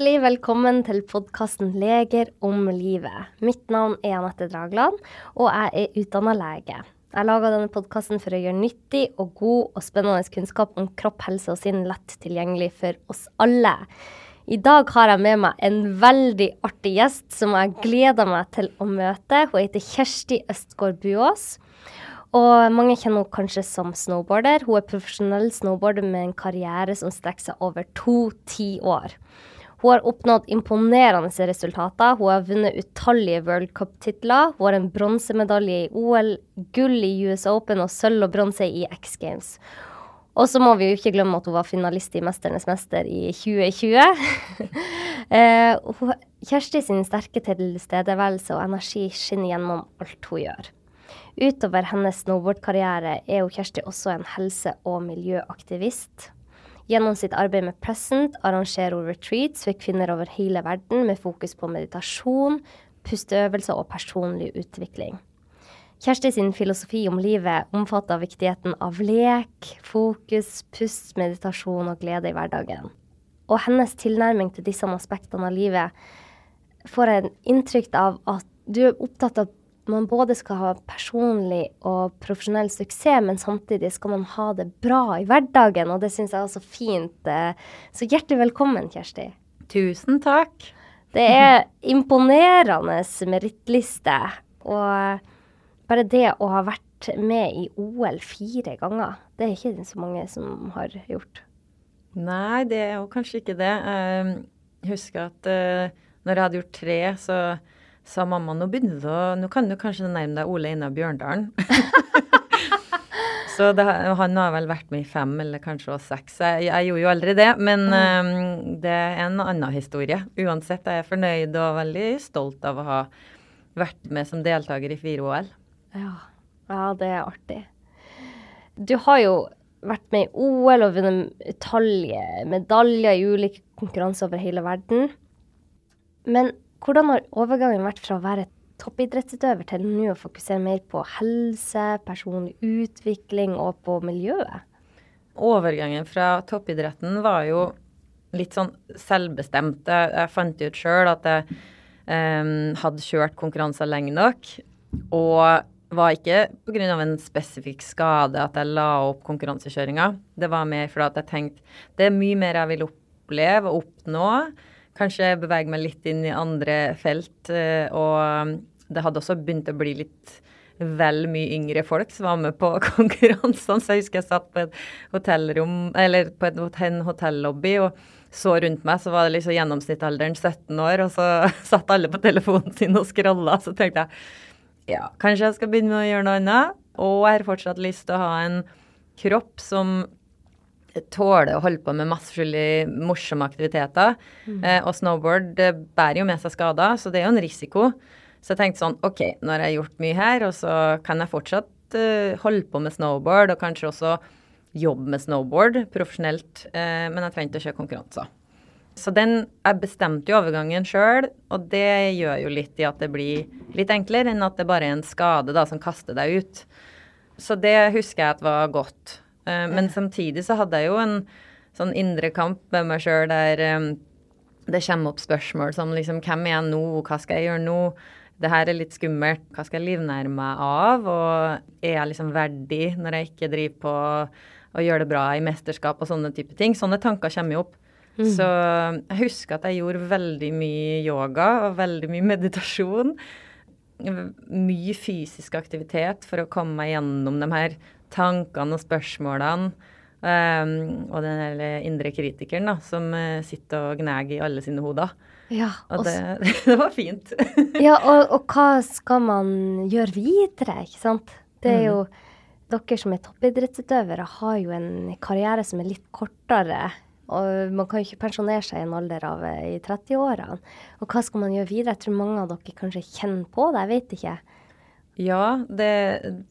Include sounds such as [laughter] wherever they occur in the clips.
Hjertelig velkommen til podkasten 'Leger om livet'. Mitt navn er Anette Dragland, og jeg er utdanna lege. Jeg laga denne podkasten for å gjøre nyttig og god og spennende kunnskap om kropp, helse og sinn lett tilgjengelig for oss alle. I dag har jeg med meg en veldig artig gjest som jeg gleder meg til å møte. Hun heter Kjersti Østgård Buås. Og mange kjenner henne kanskje som snowboarder. Hun er profesjonell snowboarder med en karriere som strekker seg over to tiår. Hun har oppnådd imponerende resultater. Hun har vunnet utallige World Cup-titler. Hun har en bronsemedalje i OL, gull i US Open og sølv og bronse i X Games. Og så må vi jo ikke glemme at hun var finalist i 'Mesternes mester' i 2020. [laughs] eh, Kjersti sin sterke tilstedeværelse og energi skinner gjennom alt hun gjør. Utover hennes snowboardkarriere er hun Kjersti også en helse- og miljøaktivist. Gjennom sitt arbeid med Present arrangerer hun retreats for kvinner over hele verden med fokus på meditasjon, pusteøvelser og personlig utvikling. Kjersti sin filosofi om livet omfatter viktigheten av lek, fokus, pust, meditasjon og glede i hverdagen. Og hennes tilnærming til disse aspektene av livet får jeg inntrykk av at du er opptatt av man både skal ha personlig og profesjonell suksess, men samtidig skal man ha det bra i hverdagen, og det syns jeg er så fint. Eh, så hjertelig velkommen, Kjersti. Tusen takk. Det er imponerende merittliste. Og bare det å ha vært med i OL fire ganger, det er ikke så mange som har gjort. Nei, det er jo kanskje ikke det. Jeg husker at uh, når jeg hadde gjort tre, så sa mamma nå begynner du å Nå kan du kanskje nærme deg Ole Einar Bjørndalen. [laughs] så det, han har vel vært med i fem eller kanskje også seks. Jeg, jeg gjorde jo aldri det, men um, det er en annen historie. Uansett jeg er jeg fornøyd og veldig stolt av å ha vært med som deltaker i fire OL. Ja, ja det er artig. Du har jo vært med i OL og vunnet utallige medaljer i ulike konkurranser over hele verden. Men hvordan har overgangen vært fra å være toppidrettsutøver til nå å fokusere mer på helse, personlig utvikling og på miljøet? Overgangen fra toppidretten var jo litt sånn selvbestemt. Jeg, fant ut sjøl at jeg um, hadde kjørt konkurranser lenge nok. Og var ikke pga. en spesifikk skade at jeg la opp konkurransekjøringa. Det var mer fordi jeg tenkte det er mye mer jeg vil oppleve og oppnå kanskje bevege meg litt inn i andre felt. Eh, og det hadde også begynt å bli litt vel mye yngre folk som var med på [laughs] konkurransene. Så jeg husker jeg satt på et hotellrom, eller på en hotellobby og så rundt meg, så var det liksom gjennomsnittsalderen 17 år, og så [laughs] satt alle på telefonen sin og scrolla. Så tenkte jeg ja, kanskje jeg skal begynne med å gjøre noe annet. Og jeg har fortsatt lyst til å ha en kropp som tåler å holde på med masse forskjellige morsomme aktiviteter. Mm. Eh, og snowboard det bærer jo med seg skader, så det er jo en risiko. Så jeg tenkte sånn OK, nå har jeg gjort mye her, og så kan jeg fortsatt uh, holde på med snowboard, og kanskje også jobbe med snowboard profesjonelt, eh, men jeg trengte å kjøre konkurranser. Så den Jeg bestemte jo overgangen sjøl, og det gjør jo litt i at det blir litt enklere enn at det bare er en skade da, som kaster deg ut. Så det husker jeg at var godt. Uh, men samtidig så hadde jeg jo en sånn indre kamp med meg sjøl der um, det kommer opp spørsmål som liksom Hvem er jeg nå? Hva skal jeg gjøre nå? Det her er litt skummelt. Hva skal jeg livnære meg av? Og er jeg liksom verdig når jeg ikke driver på og gjør det bra i mesterskap og sånne type ting? Sånne tanker kommer jo opp. Mm. Så jeg husker at jeg gjorde veldig mye yoga og veldig mye meditasjon. Mye fysisk aktivitet for å komme meg gjennom de her tankene og spørsmålene. Um, og den hele indre kritikeren da, som uh, sitter og gnager i alle sine hoder. Ja, og det, [laughs] det, var fint. [laughs] ja, og, og, hva skal man gjøre videre, ikke sant? Det er jo mm. Dere som er toppidrettsutøvere, har jo en karriere som er litt kortere. Og man kan jo ikke pensjonere seg i en alder av i 30-årene. Og hva skal man gjøre videre? Jeg tror mange av dere kanskje kjenner på det, jeg vet ikke. Ja, det,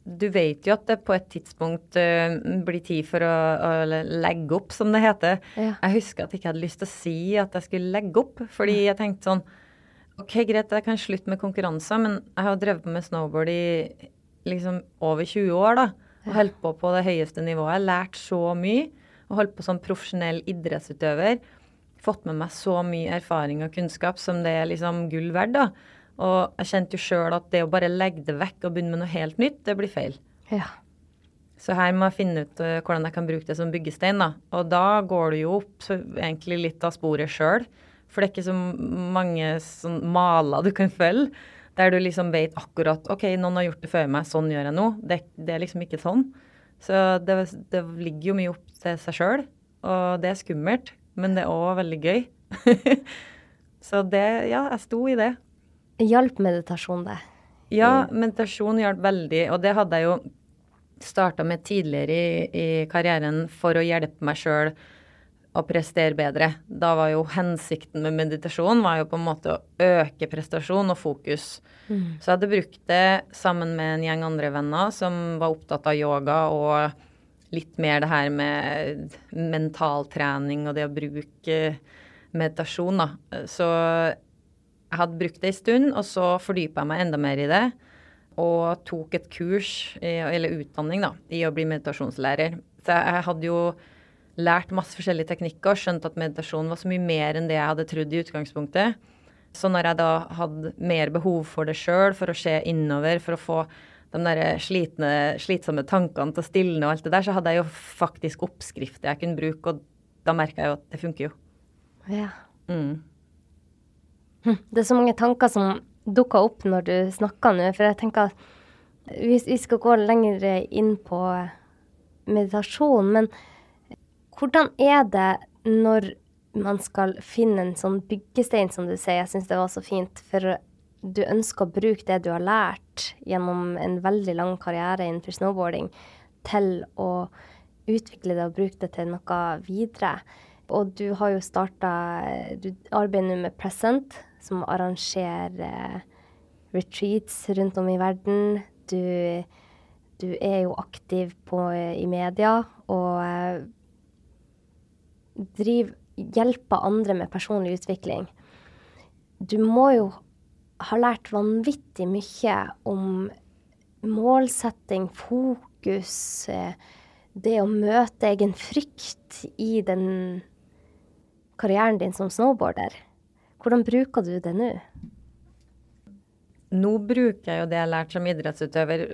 du vet jo at det på et tidspunkt uh, blir tid for å, å, legge opp, som det heter. Ja. Jeg husker at jeg ikke hadde lyst til å si at jeg skulle legge opp, fordi jeg tenkte sånn OK, greit, jeg kan slutte med konkurranser, men jeg har drevet med snowboard i liksom over 20 år, da. Og holdt på på det høyeste nivået. Jeg har lært så mye. Og holdt på som profesjonell idrettsutøver. fått med meg så mye erfaring og kunnskap som det er liksom gull verdt, da. Og jeg kjente jo sjøl at det å bare legge det vekk og begynne med noe helt nytt, det blir feil. Ja. Så her må jeg finne ut uh, hvordan jeg kan bruke det som byggestein, da. Og da går du jo opp egentlig litt av sporet sjøl. For det er ikke så mange sånn maler du kan følge, der du liksom vet akkurat OK, noen har gjort det før meg, sånn gjør jeg nå. Det, det er liksom ikke sånn. Så det, det ligger jo mye opp til seg sjøl, og det er skummelt, men det er òg veldig gøy. [laughs] så det Ja, jeg sto i det. Hjalp meditasjon det? Ja, meditasjon hjalp veldig, og det hadde jeg jo starta med tidligere i, i, karrieren for å hjelpe meg sjøl å prestere bedre. Da var jo hensikten med meditasjon var jo på en måte å øke prestasjon og fokus. Mm. Så jeg hadde brukt det sammen med en gjeng andre venner som var opptatt av yoga og litt mer det her med mentaltrening og det å bruke meditasjon, da. Så jeg hadde brukt det en stund, og så fordypa jeg meg enda mer i det. Og tok et kurs, eller utdanning, da, i å bli meditasjonslærer. Så jeg hadde jo lært masse forskjellige teknikker og skjønt at meditasjon var så mye mer enn det jeg hadde trodd i utgangspunktet. Så når jeg da hadde mer behov for det sjøl, for å se innover, for å få de der slitne, slitsomme tankene til å stilne og alt det der, så hadde jeg jo faktisk oppskrifter jeg kunne bruke, og da merka jeg jo at det funker jo. Ja. Mm. Hm, det er så mange tanker som dukker opp når du snakker nå, for jeg tenker at vi skal gå lenger inn på meditasjon, men hvordan er det når man skal finne en sånn byggestein, som du sier? Jeg syns det var så fint. For du ønsker å bruke det du har lært gjennom en veldig lang karriere innenfor snowboarding, til å utvikle det og bruke det til noe videre. Og du har jo starta Du arbeider nå med Present, som arrangerer retreats rundt om i verden. Du, du er jo aktiv på, i media og driver hjelper andre med personlig utvikling. Du må jo ha lært vanvittig mye om målsetting, fokus, eh, det å møte egen frykt i den karrieren din som snowboarder. Hvordan bruker du det nå? Nå bruker jeg jo det jeg har lært som idrettsutøver.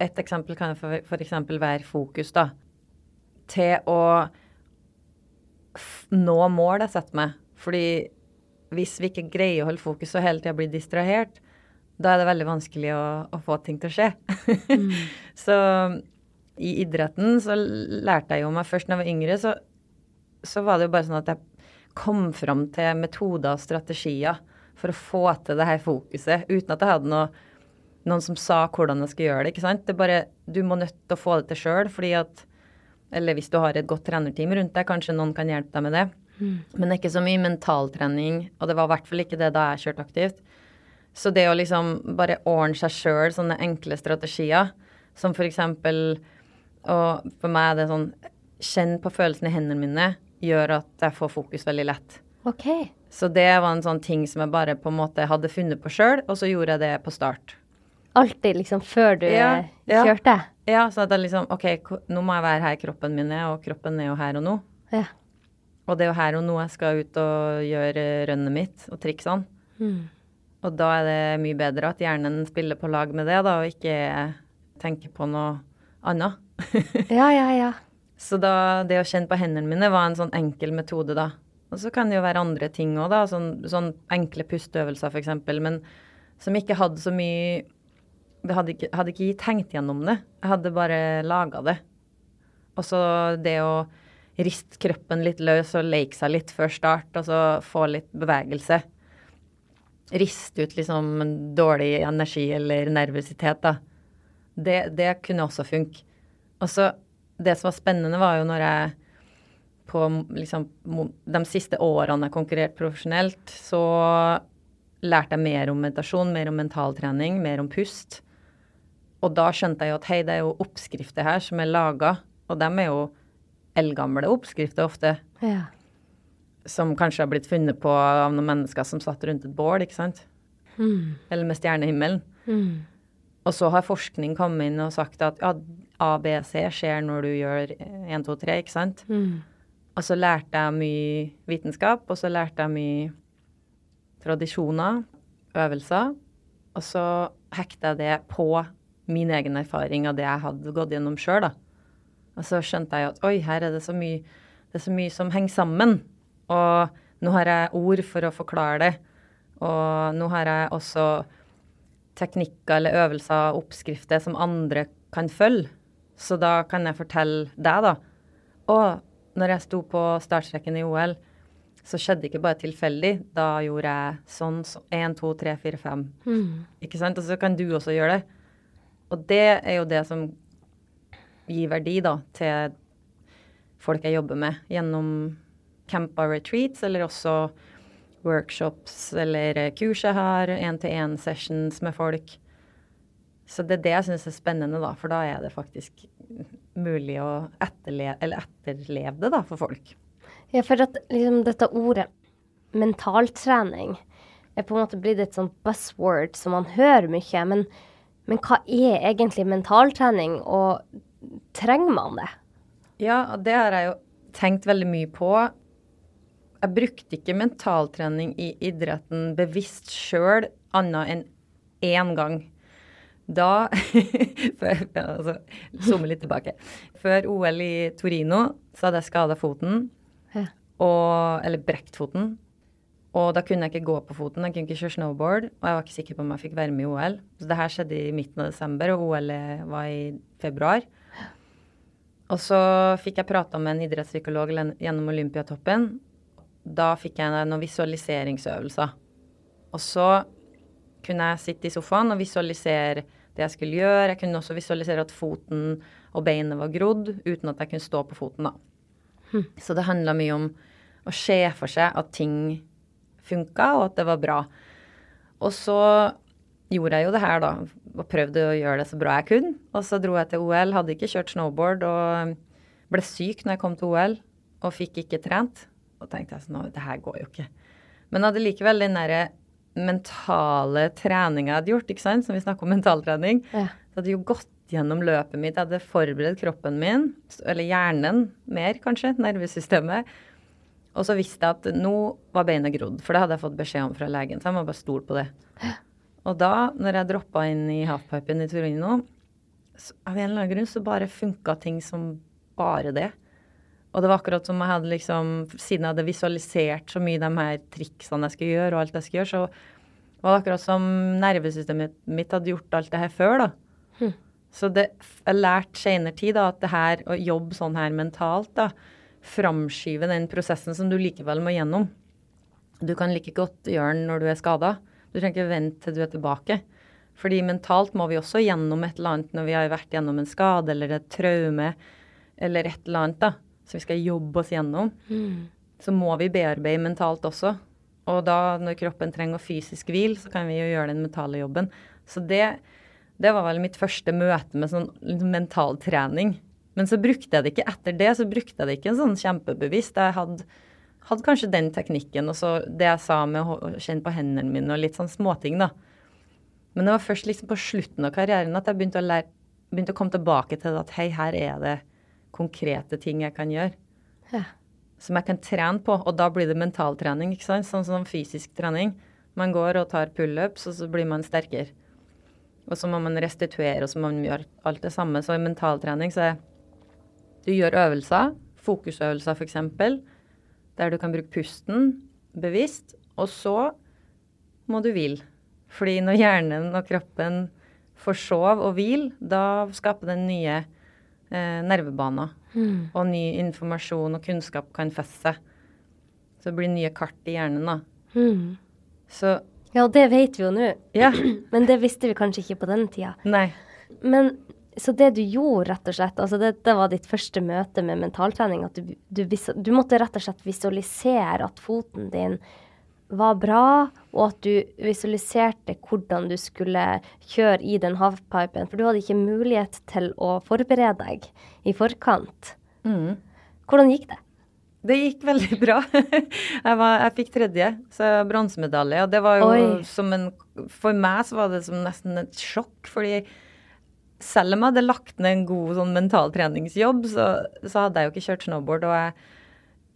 Et eksempel kan f.eks. være fokus, da. Til å nå mål jeg setter meg. Fordi hvis vi ikke greier å holde fokus og hele tida blir distrahert, da er det veldig vanskelig å, å få ting til å skje. mm. [laughs] Så i idretten så lærte jeg jo meg først da jeg var yngre, så, så var det jo bare sånn at jeg kom fram til metoder og strategier for å få til det her fokuset, uten at jeg hadde noe, noen som sa hvordan jeg skulle gjøre det. ikke sant? Det er bare, Du må nødt til å få det til sjøl, fordi at eller hvis du har et godt trenerteam rundt deg, kanskje noen kan hjelpe deg med det. Mm. Men det er ikke så mye mentaltrening, og det var i hvert fall ikke det da jeg kjørte aktivt. Så det å liksom bare ordne seg sjøl sånne enkle strategier, som for eksempel Og for meg er det sånn Kjenn på følelsene i hendene mine gjør at jeg får fokus veldig lett. Ok. Så det var en sånn ting som jeg bare på en måte hadde funnet på sjøl, og så gjorde jeg det på start. Alltid liksom før du ja, ja. kjørte? Ja, så at jeg liksom OK, nå må jeg være her kroppen min er, og kroppen er jo her og nå. Ja. Og det er jo her og nå jeg skal ut og gjøre rønnet mitt og triksene. Mm. Og da er det mye bedre at hjernen spiller på lag med det, da, og ikke tenker på noe annet. [laughs] ja, ja, ja. Så da, det å kjenne på hendene mine var en sånn enkel metode, da. Og så kan det jo være andre ting òg, da. Sånn, sånn enkle pusteøvelser, f.eks. Men som ikke hadde så mye det hadde ikke, hadde ikke tenkt gjennom det. Jeg hadde bare laga det. Og så det å riste kroppen litt løs og leke seg litt før start, og så få litt bevegelse. Riste ut liksom dårlig energi eller nervøsitet, da. Det, det kunne også funke. Og så Det som var spennende, var jo når jeg på liksom de siste årene jeg konkurrerte profesjonelt, så lærte jeg mer om meditasjon, mer om mentaltrening, mer om pust. Og da skjønte jeg jo at hei, det er jo oppskrifter her som er laga, og dem er jo eldgamle oppskrifter ofte. Ja. Som kanskje har blitt funnet på av noen mennesker som satt rundt et bål, ikke sant. Mm. Eller med stjernehimmelen. Mm. Og så har forskning kommet inn og sagt at ja, ABC skjer når du gjør 1, 2, 3, ikke sant. Mm. Og så lærte jeg mye vitenskap, og så lærte jeg mye tradisjoner, øvelser. Og så hekta jeg det på min egen erfaring av det jeg hadde gått gjennom sjøl, da. Og så skjønte jeg at oi, her er det så mye, det er så mye som henger sammen. Og nå har jeg ord for å forklare det. Og nå har jeg også teknikker eller øvelser, oppskrifter, som andre kan følge. Så da kan jeg fortelle deg, da. Og når jeg sto på startstreken i OL, så skjedde det ikke bare tilfeldig. Da gjorde jeg sånn, så én, to, tre, fire, fem. Ikke sant? Og så kan du også gjøre det. Og det er jo det som gir verdi, da, til folk jeg jobber med, gjennom campa retreats, eller også workshops eller kurs jeg har, én-til-én-sessions med folk. Så det er det jeg syns er spennende, da, for da er det faktisk mulig å etterleve, eller etterleve det da, for folk. Ja, for at liksom dette ordet mentaltrening er på en måte blitt et sånt buzzword som man hører mye. Men, men hva er egentlig mentaltrening, og trenger man det? Ja, det har jeg jo tenkt veldig mye på. Jeg brukte ikke mentaltrening i idretten bevisst sjøl, annet enn én gang. Da [laughs] før, altså, Zoome litt tilbake. Før OL i Torino så hadde jeg skada foten. Og, eller brekt foten. Og da kunne jeg ikke gå på foten, jeg kunne ikke kjøre snowboard. Og jeg var ikke sikker på om jeg fikk være med i OL. Så det her skjedde i midten av desember, og OL var i februar. Og så fikk jeg prata med en idrettspsykolog gjennom Olympiatoppen. Da fikk jeg noen visualiseringsøvelser. Og så kunne jeg sitte i sofaen og visualisere det jeg skulle gjøre. Jeg kunne også visualisere at foten og beinet var grodd, uten at jeg kunne stå på foten, da. Hm. Så det handla mye om å se for seg at ting funka, og at det var bra. Og så gjorde jeg jo det her, da, og prøvde å gjøre det så bra jeg kunne. Og så dro jeg til OL, hadde ikke kjørt snowboard og ble syk når jeg kom til OL og fikk ikke trent. Og tenkte jeg sånn, det her går jo ikke. Men hadde likevel den derre mentale treninga jeg hadde gjort, ikke sant, som vi snakker om mentaltrening. Ja. Så hadde jo gått gjennom løpet mitt, jeg hadde forberedt kroppen min, eller hjernen mer kanskje, nervesystemet. Og så visste jeg at nå var beinet grodd, for det hadde jeg fått beskjed om fra legen. Så jeg må bare stole på det. Og da, når jeg droppa inn i halfpipen i Torino, av en eller annen grunn så bare funka ting som bare det. Og det var akkurat som jeg hadde liksom Siden jeg hadde visualisert så mye de her triksene jeg skulle gjøre, og alt jeg skulle gjøre, så var det akkurat som nervesystemet mitt hadde gjort alt det her før, da. Hm. Så det, jeg lærte senere tid da, at det her, å jobbe sånn her mentalt, da, framskyve den prosessen som du likevel må gjennom. Du kan like godt gjøre den når du er skada. Du trenger ikke vente til du er tilbake. Fordi mentalt må vi også gjennom et eller annet når vi har vært gjennom en skade eller et traume eller et eller annet, da. Så vi skal jobbe oss gjennom. Mm. Så må vi bearbeide mentalt også. Og da, når kroppen trenger fysisk hvil, så kan vi jo gjøre den mentale jobben. Så det, det var vel mitt første møte med sånn liksom, mentaltrening. Men så brukte jeg det ikke etter det, så brukte jeg det ikke sånn kjempebevisst. Jeg hadde, hadde kanskje den teknikken, og så det jeg sa med å kjenne på hendene mine og litt sånn småting, da. Men det var først liksom på slutten av karrieren at jeg begynte å, lære, begynte å komme tilbake til at hei, her er det konkrete ting jeg kan gjøre. Ja. Som jeg kan trene på. Og da blir det mentaltrening, ikke sant. Sånn som fysisk trening. Man går og tar pullups, og så blir man sterkere. Og så må man restituere, og så må man gjøre alt det samme. Så i mentaltrening så er du gjør øvelser, fokusøvelser f.eks., der du kan bruke pusten bevisst, og så må du hvile. Fordi når hjernen og kroppen får sove og hvile, da skaper den nye eh, nervebaner. Mm. Og ny informasjon og kunnskap kan feste seg. Så det blir nye kart i hjernen, da. Mm. Så Ja, det vet vi jo nå. ja. [clears throat] Men det visste vi kanskje ikke på den tida. Nei. Men så det du gjorde, rett og slett, altså det, det var ditt første møte med mentaltrening, at du, du, du måtte rett og slett visualisere at foten din var bra, og at du visualiserte hvordan du skulle kjøre i den havpipen, for du hadde ikke mulighet til å forberede deg i forkant. Mm. Hvordan gikk det? Det gikk veldig bra. [laughs] Jeg, var, jeg fikk tredje, så bronsemedalje. Og det var jo Oi. som en For meg så var det som nesten et sjokk, fordi selv om jeg hadde lagt ned en god sånn mentaltreningsjobb, så, så hadde jeg jo ikke kjørt snowboard. Og jeg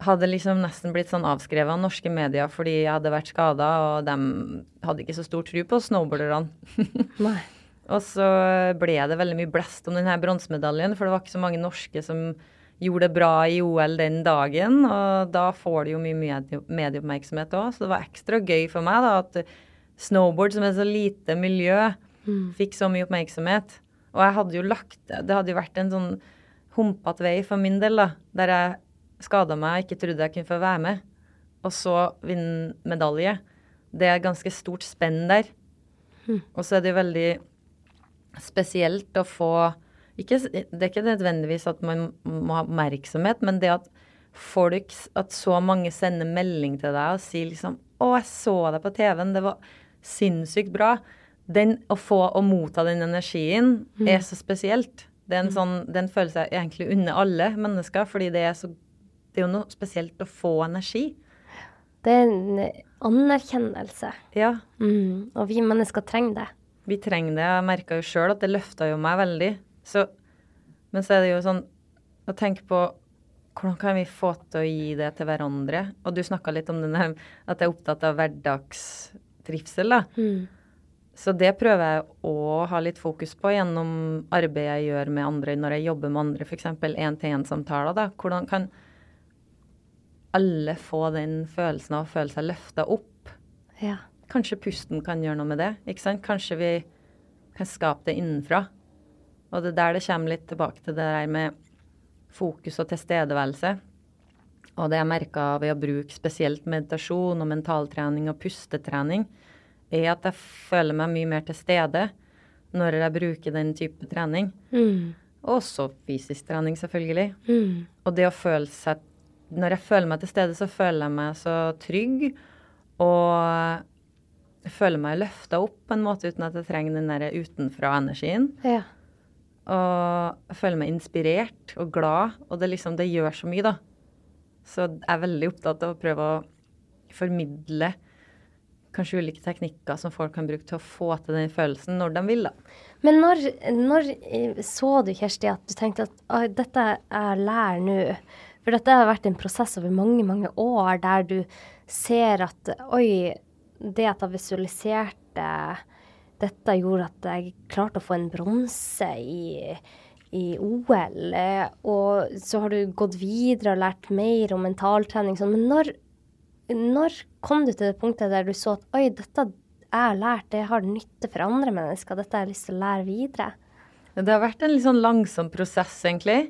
hadde liksom nesten blitt sånn avskrevet av norske medier fordi jeg hadde vært skada, og de hadde ikke så stor tro på snowboarderne. [laughs] Og så ble det veldig mye blest om denne bronsemedaljen, for det var ikke så mange norske som gjorde det bra i OL den dagen. Og da får det jo mye medie medieoppmerksomhet òg, så det var ekstra gøy for meg da at snowboard, som er så lite miljø, fikk så mye oppmerksomhet. Og jeg hadde jo lagt Det hadde jo vært en sånn humpete vei for min del, da, der jeg skada meg ikke trodde jeg kunne få være med, og så vinne medalje. Det er ganske stort spenn der. Og så er det veldig spesielt å få ikke, Det er ikke nødvendigvis at man må ha oppmerksomhet, men det at folk At så mange sender melding til deg og sier liksom 'Å, jeg så deg på TV-en. Det var sinnssykt bra.' Den, å få og motta den energien er så spesielt. Det er en sånn, den følelse jeg egentlig unner alle mennesker, fordi det er, så, det er jo noe spesielt å få energi. Det er en anerkjennelse. Ja, Mm. Og vi mennesker trenger det. vi trenger det. Jeg merka jo sjøl at det løfta jo meg veldig. Så, men så er det jo sånn å tenke på hvordan kan vi få til å gi det til hverandre? Og du snakka litt om denne, at jeg er opptatt av hverdagstrivsel, da. Mm. Så det prøver jeg å ha litt fokus på gjennom arbeidet jeg gjør med andre når jeg jobber med andre, f.eks. én-til-én-samtaler. da. Hvordan kan alle få den følelsen av å føle seg løfta opp? Ja. Kanskje pusten kan gjøre noe med det. ikke sant? Kanskje vi kan skape det innenfra. Og det er der det kommer litt tilbake til det der med fokus og tilstedeværelse. Og det jeg merka ved å bruke spesielt meditasjon og mentaltrening og pustetrening, er at jeg føler meg mye mer til stede når jeg bruker den type trening. Mm. Og også fysisk trening, selvfølgelig. Mm. Og det å føle seg Når jeg føler meg til stede, så føler jeg meg så trygg. Og jeg føler meg løfta opp på en måte uten at jeg trenger den der utenfra-energien. Ja. Og jeg føler meg inspirert og glad, og det liksom, det gjør så mye, da. Så jeg er veldig opptatt av å prøve å formidle kanskje ulike teknikker som folk kan bruke til å få til den følelsen når de vil, da. Men når, når eh, så du, Kjersti, at du tenkte at dette jeg lærer nå For dette har vært en prosess over mange, mange år der du ser at oi, det at jeg visualiserte dette gjorde at jeg klarte å få en bronse i, i OL. Og så har du gått videre og lært mer om mentaltrening. Sånn. Men når, når kom du til det punktet der du så at oi, dette jeg har lært, det har nytte for andre mennesker. Dette har jeg lyst til å lære videre. Det har vært en litt sånn langsom prosess, egentlig.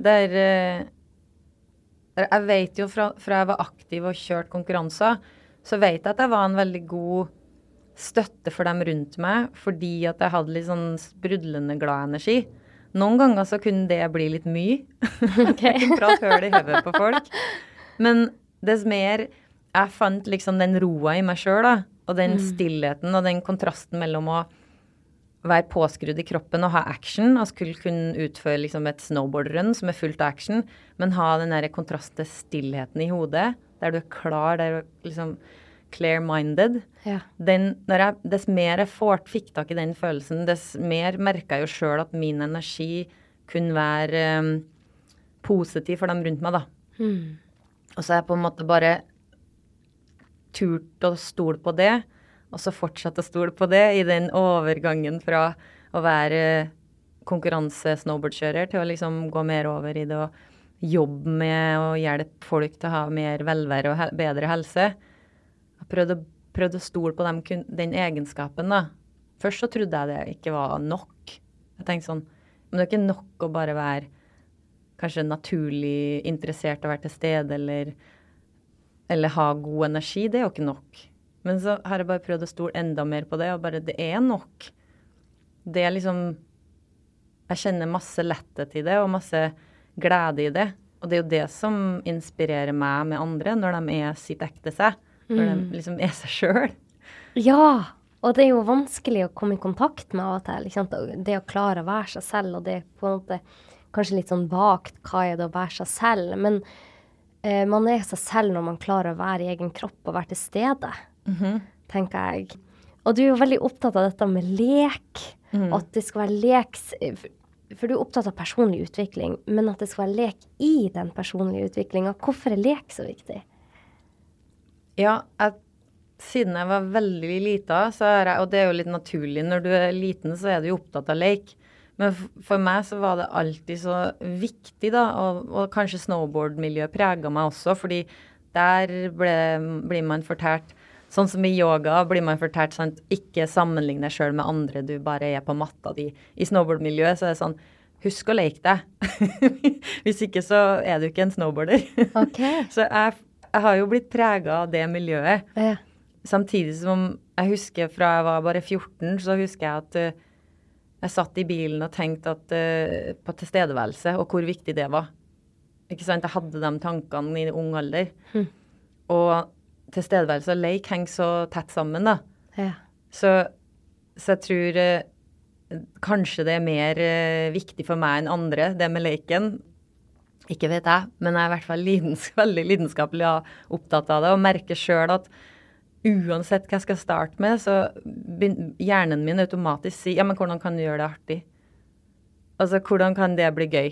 Der eh, der Jeg vet jo fra, fra jeg var aktiv og kjørt konkurranser, så vet jeg at jeg var en veldig god støtte for dem rundt meg, fordi at jeg hadde litt sånn sprudlende glad energi. Noen ganger så kunne det bli litt mye. [laughs] [laughs] jeg kunne prate høl i hodet på folk. Men dess mer jeg fant liksom den roa i meg sjøl, og den stillheten og den kontrasten mellom å være påskrudd i kroppen og ha action, og skulle kunne utføre liksom et snowboardrun som er fullt av action, men ha den der kontrasten til stillheten i hodet, der du er klar, der du liksom clear-minded. Ja. Dess mer jeg får, fikk tak i den følelsen, dess mer merka jeg jo sjøl at min energi kunne være um, positiv for dem rundt meg, da. Mm. Og så har jeg på en måte bare turt å stole på det, og så fortsatt å stole på det i den overgangen fra å være konkurranse-snowboardkjører til å liksom gå mer over i det å jobbe med å hjelpe folk til å ha mer velvære og bedre helse. Jeg prøvde, prøvde å stole på dem, den egenskapen, da. Først så trodde jeg det ikke var nok. Jeg tenkte sånn Men det er ikke nok å bare være kanskje naturlig interessert og være til stede eller, eller ha god energi. Det er jo ikke nok. Men så har jeg bare prøvd å stole enda mer på det, og bare det er nok. Det er liksom Jeg kjenner masse letthet i det, og masse glede i det. Og det er jo det som inspirerer meg med andre, når de er sitt ekte seg. Når de liksom er seg sjøl. Ja, og det er jo vanskelig å komme i kontakt med av og til. Ikke sant? Det å klare å være seg selv, og det er på en måte kanskje litt sånn vagt hva er det å være seg selv. Men eh, man er seg selv når man klarer å være i egen kropp og være til stede, tenker jeg. Og du er jo veldig opptatt av dette med lek, og at det skal være lek. For du er opptatt av personlig utvikling, men at det skal være lek i den personlige utviklinga. Hvorfor er lek så viktig? Ja, jeg, siden jeg var veldig lita, Og det er jo litt naturlig. Når du er liten, så er du jo opptatt av leik. Men for meg så var det alltid så viktig, da, og, og kanskje snowboardmiljøet prega meg også, fordi der ble, blir man fortalt Sånn som i yoga blir man fortalt sant, ikke sammenligne deg sjøl med andre, du bare er på matta di. I snowboardmiljøet så er det sånn Husk å leke deg. [laughs] Hvis ikke så er du ikke en snowboarder. Okay. [laughs] så jeg, jeg, har jo blitt prega av det miljøet. Ja. Samtidig som jeg husker fra jeg var bare 14, så husker jeg at uh, jeg satt i bilen og tenkte at, uh, på tilstedeværelse og hvor viktig det var. Ikke sant? Jeg hadde de tankene i ung alder. Hm. Og tilstedeværelse og leik henger så tett sammen, da. Ja. Så, så jeg tror eh, kanskje det er mer eh, viktig for meg enn andre, det med leken. Ikke vet jeg, men jeg er i hvert fall lidens, [laughs] veldig lidenskapelig opptatt av det og merker sjøl at uansett hva jeg skal starte med, så hjernen min automatisk sier ja, men hvordan kan du gjøre det artig? Altså, hvordan kan det bli gøy?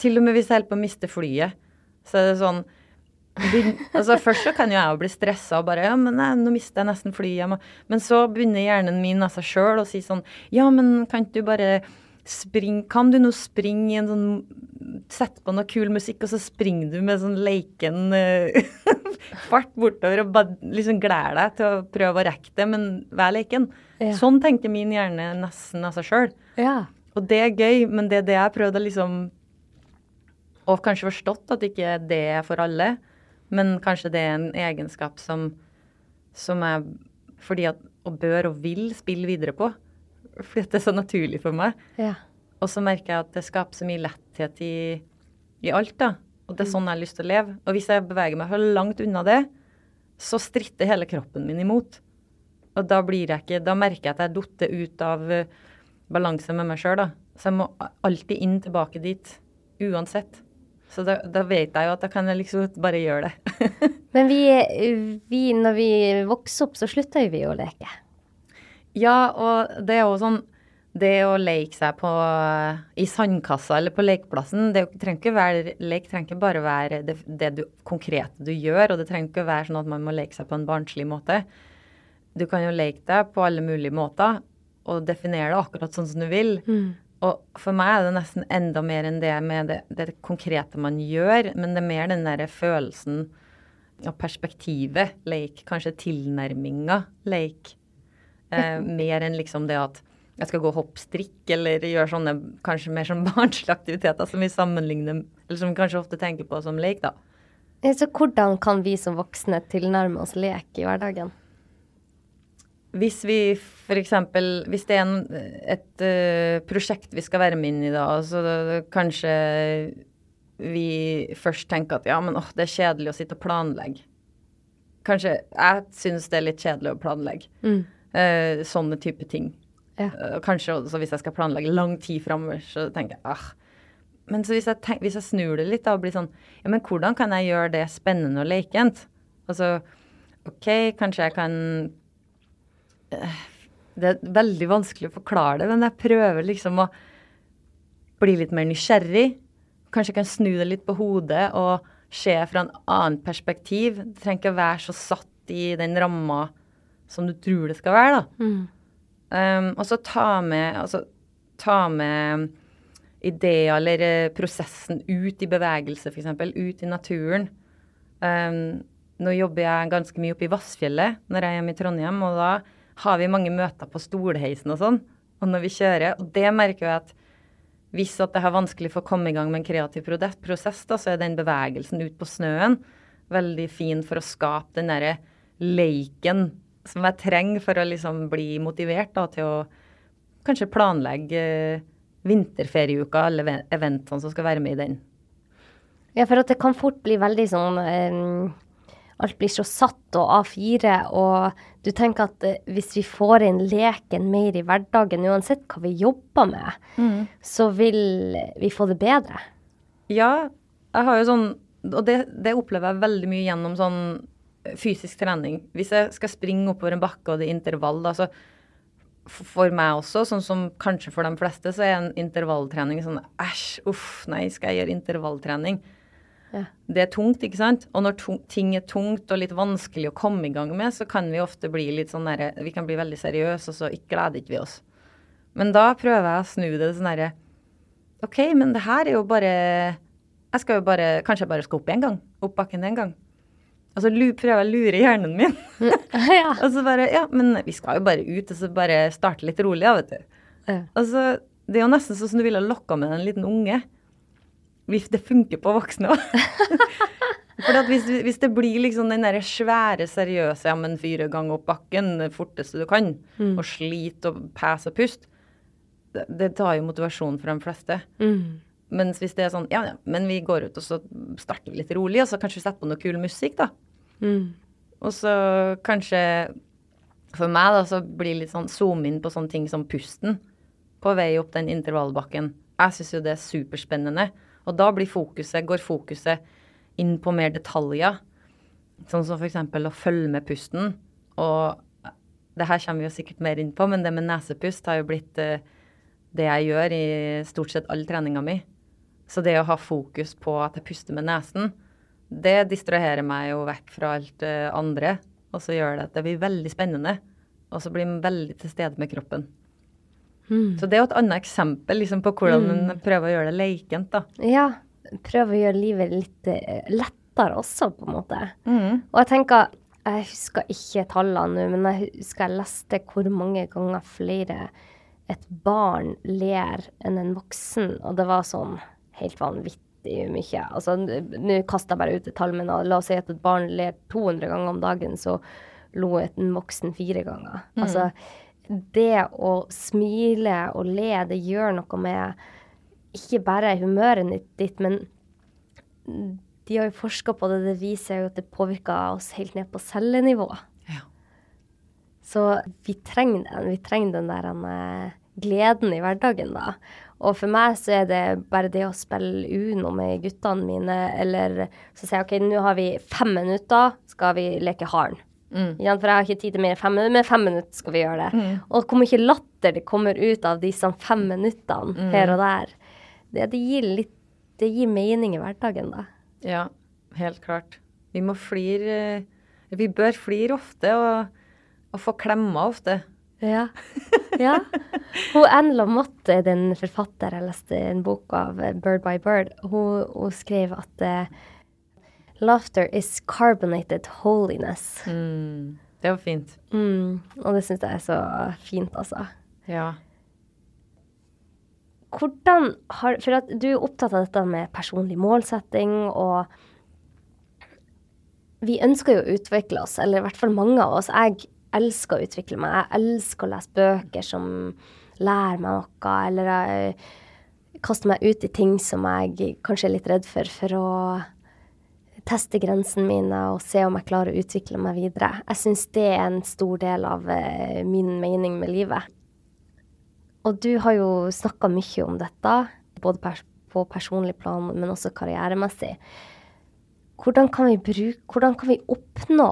Til og med hvis jeg holder på å miste flyet, så er det sånn altså Først så kan jo jeg jo bli stressa og bare Ja, men nei, nå mister jeg nesten flyet. Men så begynner hjernen min av seg sjøl å si sånn Ja, men kan du bare springe Kan du nå springe i en sånn Sette på noe kul musikk, og så springer du med sånn leiken uh, [laughs] fart bortover og bare liksom gleder deg til å prøve å rekke det, men vær leiken. Ja. Sånn tenker min hjerne nesten av seg sjøl. ja. Og det er gøy, men det er det jeg prøvde liksom Og kanskje forstått at ikke det er for alle, men kanskje det er en egenskap som, som jeg fordi at og bør og vil spille videre på. Fordi at det er så naturlig for meg. ja. Og så merker jeg at det skaper så mye letthet i, i alt, da. Og det er sånn jeg har lyst til å leve. Og hvis jeg beveger meg for langt unna det, så stritter hele kroppen min imot. Og da blir jeg ikke Da merker jeg at jeg dotter ut av uh, balanse med meg sjøl, da. Så jeg må alltid inn tilbake dit. Uansett. Så da, da vet jeg jo at da kan jeg liksom bare gjøre det. [laughs] Men vi, vi, når vi vokser opp, så slutter vi å leke. ja, og det er jo sånn Det å leke seg på i sandkassa eller på lekeplassen, det trenger ikke være Lek trenger ikke bare være det, det du, konkrete du gjør, og det trenger ikke være sånn at man må leke seg på en barnslig måte. Du kan jo leke deg på alle mulige måter og definere det akkurat sånn som du vil. Og for meg er det nesten enda mer enn det med det, det konkrete man gjør, men det er mer den derre følelsen og perspektivet. Leik, kanskje tilnærminga leik. Eh, [laughs] mer enn liksom det at jeg skal gå hoppstrikk eller gjøre sånne kanskje mer sånn [laughs] barnslige aktiviteter som vi sammenligner Eller som vi kanskje ofte tenker på som leik, da. Så hvordan kan vi som voksne tilnærme oss lek i hverdagen? Hvis vi f.eks. Hvis det er en, et uh, prosjekt vi skal være med inn i da, så det, kanskje vi først tenker at ja, men åh, det er kjedelig å sitte og planlegge. Kanskje Jeg syns det er litt kjedelig å planlegge. Eh, sånne type ting. Ja. Uh, kanskje også hvis jeg skal planlegge lang tid framover, så tenker jeg ah. Men så hvis jeg, tenk, hvis jeg snur det litt da, og blir sånn Ja, men hvordan kan jeg gjøre det spennende og lekent? Altså, OK, kanskje jeg kan Det er veldig vanskelig å forklare det, men jeg prøver liksom å bli litt mer nysgjerrig. Kanskje jeg kan snu det litt på hodet og se fra en annen perspektiv. Du trenger ikke å være så satt i den ramma som du tror det skal være, da. Um, og så ta med, altså, ta med ideer eller eh, prosessen ut i bevegelse, f.eks. Ut i naturen. Um, nå jobber jeg ganske mye oppe i Vassfjellet når jeg er hjemme i Trondheim, og da har vi mange møter på stolheisen og sånn. Og når vi kjører, og det merker jeg at hvis at det er vanskelig for å komme i gang med en kreativ prosess, da, så er den bevegelsen ut på snøen veldig fin for å skape den derre leiken som jeg trenger for å liksom bli motivert da, til å kanskje planlegge eh, vinterferieuka, alle eventene som skal være med i den. Ja, for at det kan fort bli veldig sånn eh, Alt blir så satt og A4, og du tenker at eh, hvis vi får inn leken mer i hverdagen, uansett hva vi jobber med, så vil vi få det bedre. Ja, jeg har jo sånn Og det, det opplever jeg veldig mye gjennom sånn fysisk trening. Hvis jeg skal springe oppover en bakke og det er intervall, da, så for meg også, sånn som kanskje for de fleste, så er en intervalltrening sånn æsj, uff, nei, skal jeg gjøre intervalltrening? Ja. Det er tungt, ikke sant? Og når ting er tungt og litt vanskelig å komme i gang med, så kan vi ofte bli litt sånn derre Vi kan bli veldig seriøse, og så ikke gleder ikke vi oss. Men da prøver jeg å snu det sånn derre OK, men det her er jo bare Jeg skal jo bare Kanskje jeg bare skal opp en gang? Opp bakken en gang? Og så prøver jeg å lure hjernen min. ja. [laughs] og så bare Ja, men vi skal jo bare ut, og så bare starte litt rolig, ja, vet du. Ja. Altså, det er jo nesten sånn som du ville lokka med en liten unge. Det funker på voksne òg. [laughs] For hvis, hvis det blir liksom den der svære, seriøse ja, men fire ganger opp bakken forteste du kan, Mm. og slit og pese og pust, det, det tar jo motivasjonen for de fleste. Mm. Mens hvis det er sånn ja, ja, men vi går ut og så starter vi litt rolig, og så kanskje vi setter på noe kul musikk, da. Mm. Og så kanskje For meg, da, så blir det litt sånn zoom inn på sånne ting som pusten på vei opp den intervallbakken. Jeg syns jo det er superspennende. Og da blir fokuset, går fokuset inn på mer detaljer. Sånn som f.eks. å følge med pusten. Og det her kommer vi jo sikkert mer inn på, men det med nesepust har jo blitt eh, det jeg gjør i stort sett all treninga mi. Så det å ha fokus på at jeg puster med nesen, det distraherer meg jo vekk fra alt det andre. Og så gjør det at det blir veldig spennende. Og så blir man veldig til stede med kroppen. Mm. Så det er jo et annet eksempel liksom, på hvordan man prøver å gjøre det lekent, da. Ja. Prøve å gjøre livet litt eh, lettere også, på en måte. Mm. Og jeg tenker Jeg husker ikke tallene nå, men jeg husker jeg leste hvor mange ganger flere et barn ler enn en voksen, og det var sånn helt vanvittig mye. Altså, nå kaster jeg bare ut et tall, men la oss si at et barn ler 200 ganger om dagen, så lo en voksen fire ganger. Altså, det å smile og le, det gjør noe med ikke bare humøret ditt, men de har jo forska på det, det viser jo at det påvirker oss helt ned på cellenivå. Ja. Så vi trenger den. Vi trenger den der eh, gleden i hverdagen, da. Og for meg så er det bare det å spille Uno med guttene mine, eller så sier jeg OK, nå har vi fem minutter, skal vi leke haren. Mm. For jeg har ikke tid til mer enn fem minutter, men fem minutter skal vi gjøre det. Og hvor mye latter det kommer ut av disse fem minuttene her og der. Det, det, gir litt, det gir mening i hverdagen, da. Ja, helt klart. Vi må flire eh, Vi bør flire ofte og, og få klemmer ofte. Ja. [laughs] ja. Hun Anne Lamotte er den forfatter jeg leste en bok av, eh, Bird by Bird. Hun, hun skrev at eh, laughter is carbonated holiness. Mm. Det var fint. Mm, og det syns jeg er så fint, altså. Ja. Hvordan har For at du er opptatt av dette med personlig målsetting, og vi ønsker jo å utvikle oss, eller i hvert fall mange av oss. Jeg elsker å utvikle meg. Jeg elsker å lese bøker som lærer meg noe, eller jeg kaster meg ut i ting som jeg kanskje er litt redd for, for å teste grensene mine og se om jeg klarer å utvikle meg videre. Jeg syns det er en stor del av eh, min mening med livet. Og du har jo snakka mye om dette, både på personlig plan, men også karrieremessig. Hvordan kan vi, bruke, hvordan kan vi oppnå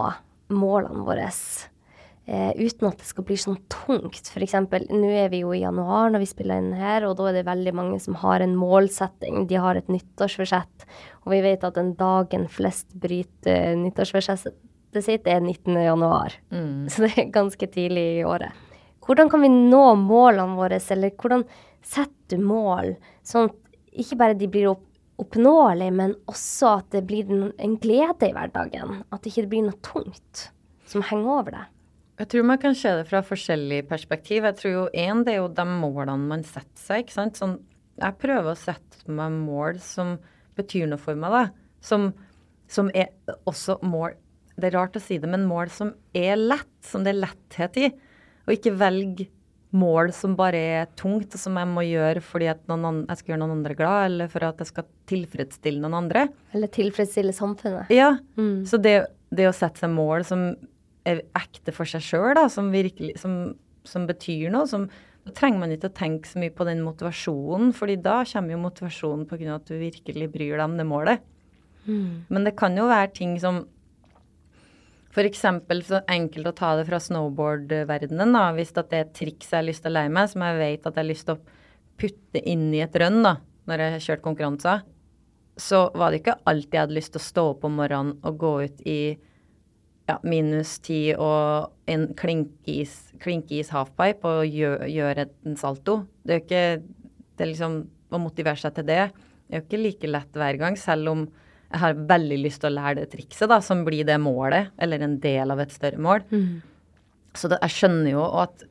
målene våre eh, uten at det skal bli sånn tungt? F.eks. nå er vi jo i januar når vi spiller inn her, og da er det veldig mange som har en målsetting. De har et nyttårsforsett, og vi vet at den dagen flest bryter nyttårsforsettet sitt, er 19. januar. Mm. Så det er ganske tidlig i året. Hvordan kan vi nå målene våre, eller hvordan setter du mål, sånn at ikke bare de blir opp oppnåelige, men også at det blir en, glede i hverdagen? At det ikke blir noe tungt som henger over det? Jeg tror man kan se det fra forskjellig perspektiv. Jeg tror jo én, det er jo de målene man setter seg, ikke sant. Sånn, jeg prøver å sette meg mål som betyr noe for meg, da. Som, som er også mål Det er rart å si det, men mål som er lett, som det er letthet i. Og ikke velg mål som bare er tungt, og som jeg må gjøre fordi at noen an- jeg skal gjøre noen andre glad, eller for at jeg skal tilfredsstille noen andre. Eller tilfredsstille samfunnet? Ja, Mm. så det, det å sette seg mål som er ekte for seg sjøl, som virkelig som, som betyr noe, som da trenger man ikke å tenke så mye på den motivasjonen, fordi da kommer jo motivasjonen av at du virkelig bryr deg om det målet. Mm. Men det kan jo være ting som så enkelt å ta det fra snowboard-verdenen, da. Hvis det er et triks jeg har lyst til å lære meg, som jeg vet at jeg har lyst til å putte inn i et rønn, da, når jeg har kjørt konkurranser, så var det ikke alltid jeg hadde lyst til å stå opp om morgenen og gå ut i ja, minus ti og en klinkis, klinkis halfpipe og gjøre gjør en salto. Det er jo ikke det er liksom Å motivere seg til det det er jo ikke like lett hver gang, selv om jeg har veldig lyst til å lære det trikset, da, som blir det målet, eller en del av et større mål. Mm. Så det, jeg skjønner jo at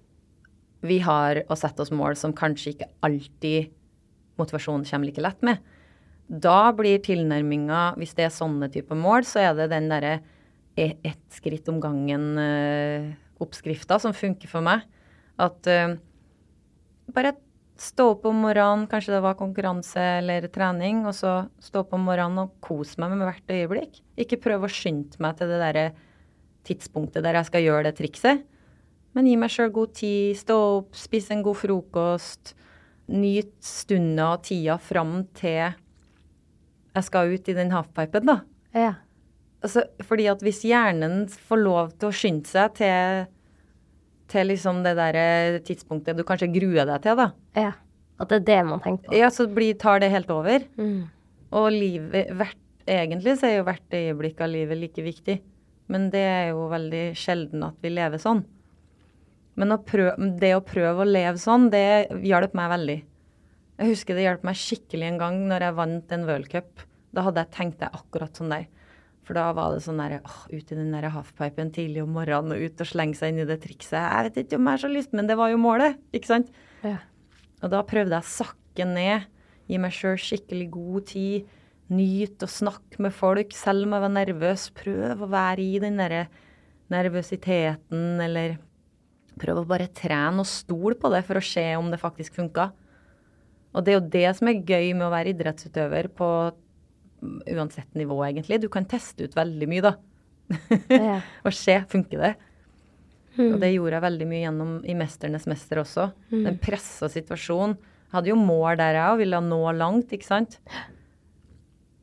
vi har å sette oss mål som kanskje ikke alltid motivasjonen kommer like lett med. Da blir tilnærminga, hvis det er sånne type mål, så er det den derre e- et skritt om gangen-oppskrifta som funker for meg. At eh, bare stå opp om morgenen, kanskje det var konkurranse eller trening, og så stå opp om morgenen og kose meg med hvert øyeblikk. Ikke prøve å skynde meg til det derre tidspunktet der jeg skal gjøre det trikset. Men gi meg sjøl god tid, stå opp, spise en god frokost. Nyt stunda og tida fram til jeg skal ut i den halfpipen, da. Ja. Altså, fordi at hvis hjernen får lov til å skynde seg til, til liksom det der tidspunktet du kanskje gruer deg til, da, ja. At det er det man tenker på. ja, så blir, tar det helt over. Mm. Og livet, hvert, egentlig så er jo hvert øyeblikk av livet like viktig. Men det er jo veldig sjelden at vi lever sånn. Men å prøve, det å prøve å leve sånn, det hjalp meg veldig. Jeg husker det hjalp meg skikkelig en gang når jeg vant en worldcup. Da hadde jeg tenkt det akkurat sånn der. For da var det sånn der, åh, ut i den der halfpipen tidlig om morgenen og ut og slenge seg inn i det trikset. Jeg vet ikke om jeg har så lyst, men det var jo målet, ikke sant? Ja. Og da prøvde jeg å sakke ned, gi meg sjøl skikkelig god tid, nyte og snakke med folk, selv om jeg var nervøs. Prøv å være i den derre nervøsiteten, eller prøv å bare trene og stole på det for å se om det faktisk funka. Og det er jo det som er gøy med å være idrettsutøver på uansett nivå, egentlig. Du kan teste ut veldig mye, da. Ja. [laughs] og se, funker det? Og det gjorde jeg veldig mye gjennom i 'Mesternes mester' også. Den pressa situasjonen. Jeg hadde jo mål der jeg òg, ville nå langt, ikke sant?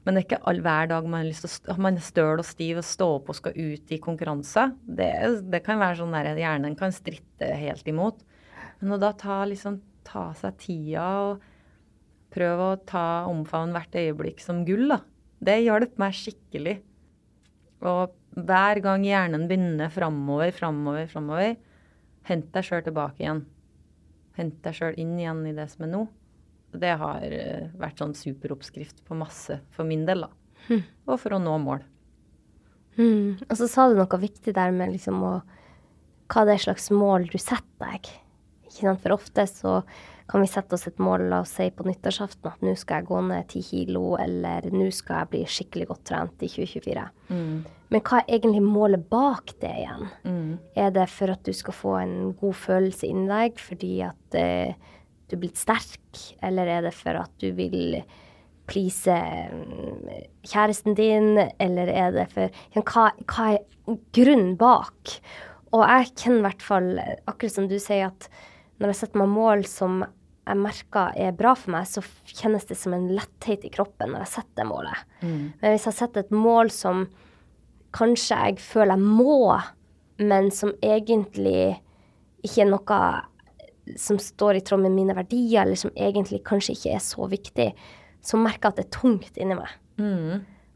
Men det er ikke all, hver dag man, å, man er støl og stiv og stå opp og skal ut i konkurranse. Det, det kan være sånn der hjernen kan stritte helt imot. Men å da ta, liksom, ta seg tida og prøve å ta omfavne hvert øyeblikk som gull, da. Det hjalp meg skikkelig. Og hver gang hjernen begynner framover, framover, framover, hent deg sjøl tilbake igjen. Hent deg sjøl inn igjen i det som er nå. Det har eh, vært sånn superoppskrift på masse for min del, da. Og for å nå mål. Mm. Og så sa du noe viktig der med liksom å Hva det er slags mål du setter deg. Ikke sant? For ofte så kan vi sette oss et mål, la oss si på nyttårsaften, at nå skal jeg gå ned ti kilo, eller nå skal jeg bli skikkelig godt trent i 2024. Men hva er egentlig målet bak det igjen? Er det for at du skal få en god følelse inni deg fordi at eh, du er blitt sterk, eller er det for at du vil please mm, kjæresten din, eller er det for ja, hva, hva er grunnen bak? Og jeg kjenner i hvert fall, akkurat som du sier, at når jeg setter meg mål som jeg merker er bra for meg, så kjennes det som en letthet i kroppen når jeg setter det målet. Men hvis jeg setter et mål som kanskje jeg føler jeg må, men som egentlig ikke er noe som står i tråd med mine verdier, eller som egentlig kanskje ikke er så viktig, så merker jeg at det er tungt inni meg.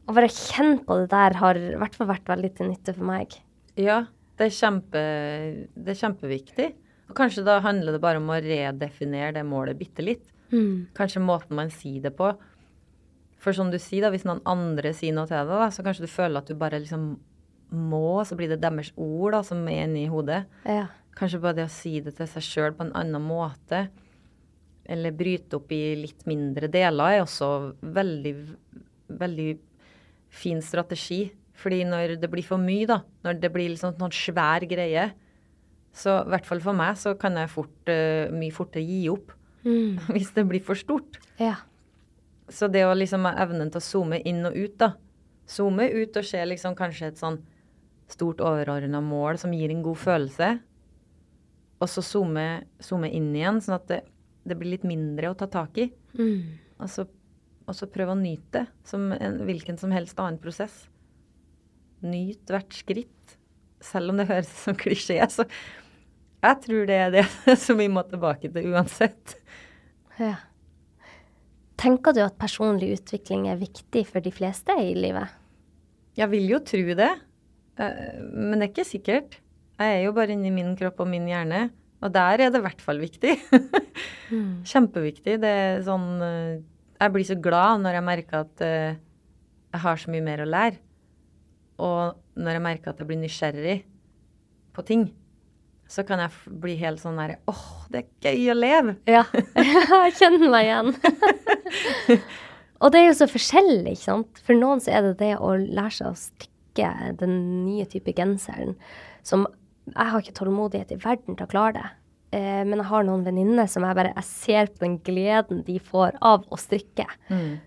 Å bare kjenne på det der har i hvert fall vært veldig til nytte for meg. Ja, det er, kjempe, det er kjempeviktig. Og kanskje da handler det bare om å redefinere det målet bitte litt. Kanskje måten man sier det på. For som du sier, da, hvis noen andre sier noe til deg, da, så kanskje du føler at du bare liksom må, så blir det deres ord da, som er inni hodet. Ja. Kanskje bare det å si det til seg sjøl på en annen måte, eller bryte opp i litt mindre deler, er også veldig, veldig fin strategi. Fordi når det blir for mye, da, når det blir liksom noen svær greie, så i hvert fall for meg, så kan jeg fort, eh, mye fortere gi opp. [laughs] Hvis det blir for stort. Ja. Så det å liksom ha evnen til å zoome inn og ut, da. Zoome ut og se liksom kanskje et sånn stort overordna mål som gir en god følelse. Og så zoome, zoome inn igjen, sånn at det, det blir litt mindre å ta tak i. Og, så, og så prøve å nyte det som en hvilken som helst annen prosess. Nyt hvert skritt. selv om det høres [laughs] som klisjé, så jeg tror det er det [laughs] som vi må tilbake til uansett. Ja. Tenker du at personlig utvikling er viktig for de fleste i livet? Jeg vil jo tro det, eh, men det er ikke sikkert. Jeg er jo bare inni min kropp og min hjerne, og der er det i hvert fall viktig. [laughs] Mm. Kjempeviktig. Det er sånn eh, Jeg blir så glad når jeg merker at eh, jeg har så mye mer å lære. Og når jeg merker at jeg blir nysgjerrig på ting, så kan jeg bli helt sånn der Åh, det er gøy å leve! Ja, [laughs] jeg kjenner meg igjen. [laughs] og det er jo så forskjellig, ikke sant. For noen så er det det å lære seg å strikke den nye type genseren som Jeg har ikke tålmodighet i verden til å klare det. Eh, men jeg har noen venninner som jeg bare jeg ser på den gleden de får av å strikke.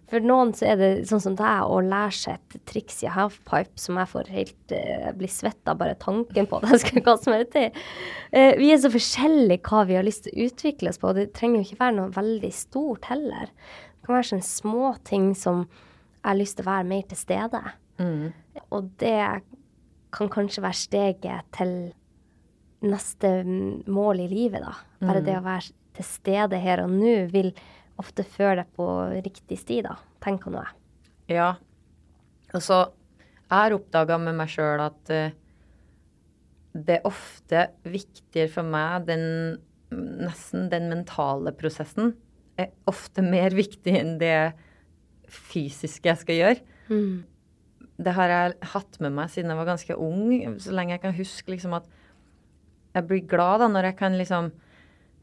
For noen så er det sånn som deg å lære seg et triks i halfpipe som jeg får helt eh, bli svett av bare tanken på at jeg skal [laughs] kaste meg uti. Eh, vi er så forskjellige hva vi har lyst til å utvikle oss på. og Det trenger jo ikke være noe veldig stort heller. Det kan være sånne små ting som jeg har lyst til å være mer til stede. Og det kan kanskje være steget til neste mm, mål i livet, da. Bare det å være til stede her og nå vil ofte føre deg på riktig sti, da, tenker nå jeg. Ja. Og så jeg har oppdaga med meg sjøl at uh, det er ofte viktigere for meg den nesten den mentale prosessen er ofte mer [laughs] viktig enn det fysiske jeg skal gjøre. Det har jeg hatt med meg siden jeg var ganske ung, så lenge jeg kan huske liksom at jeg blir glad da når jeg kan liksom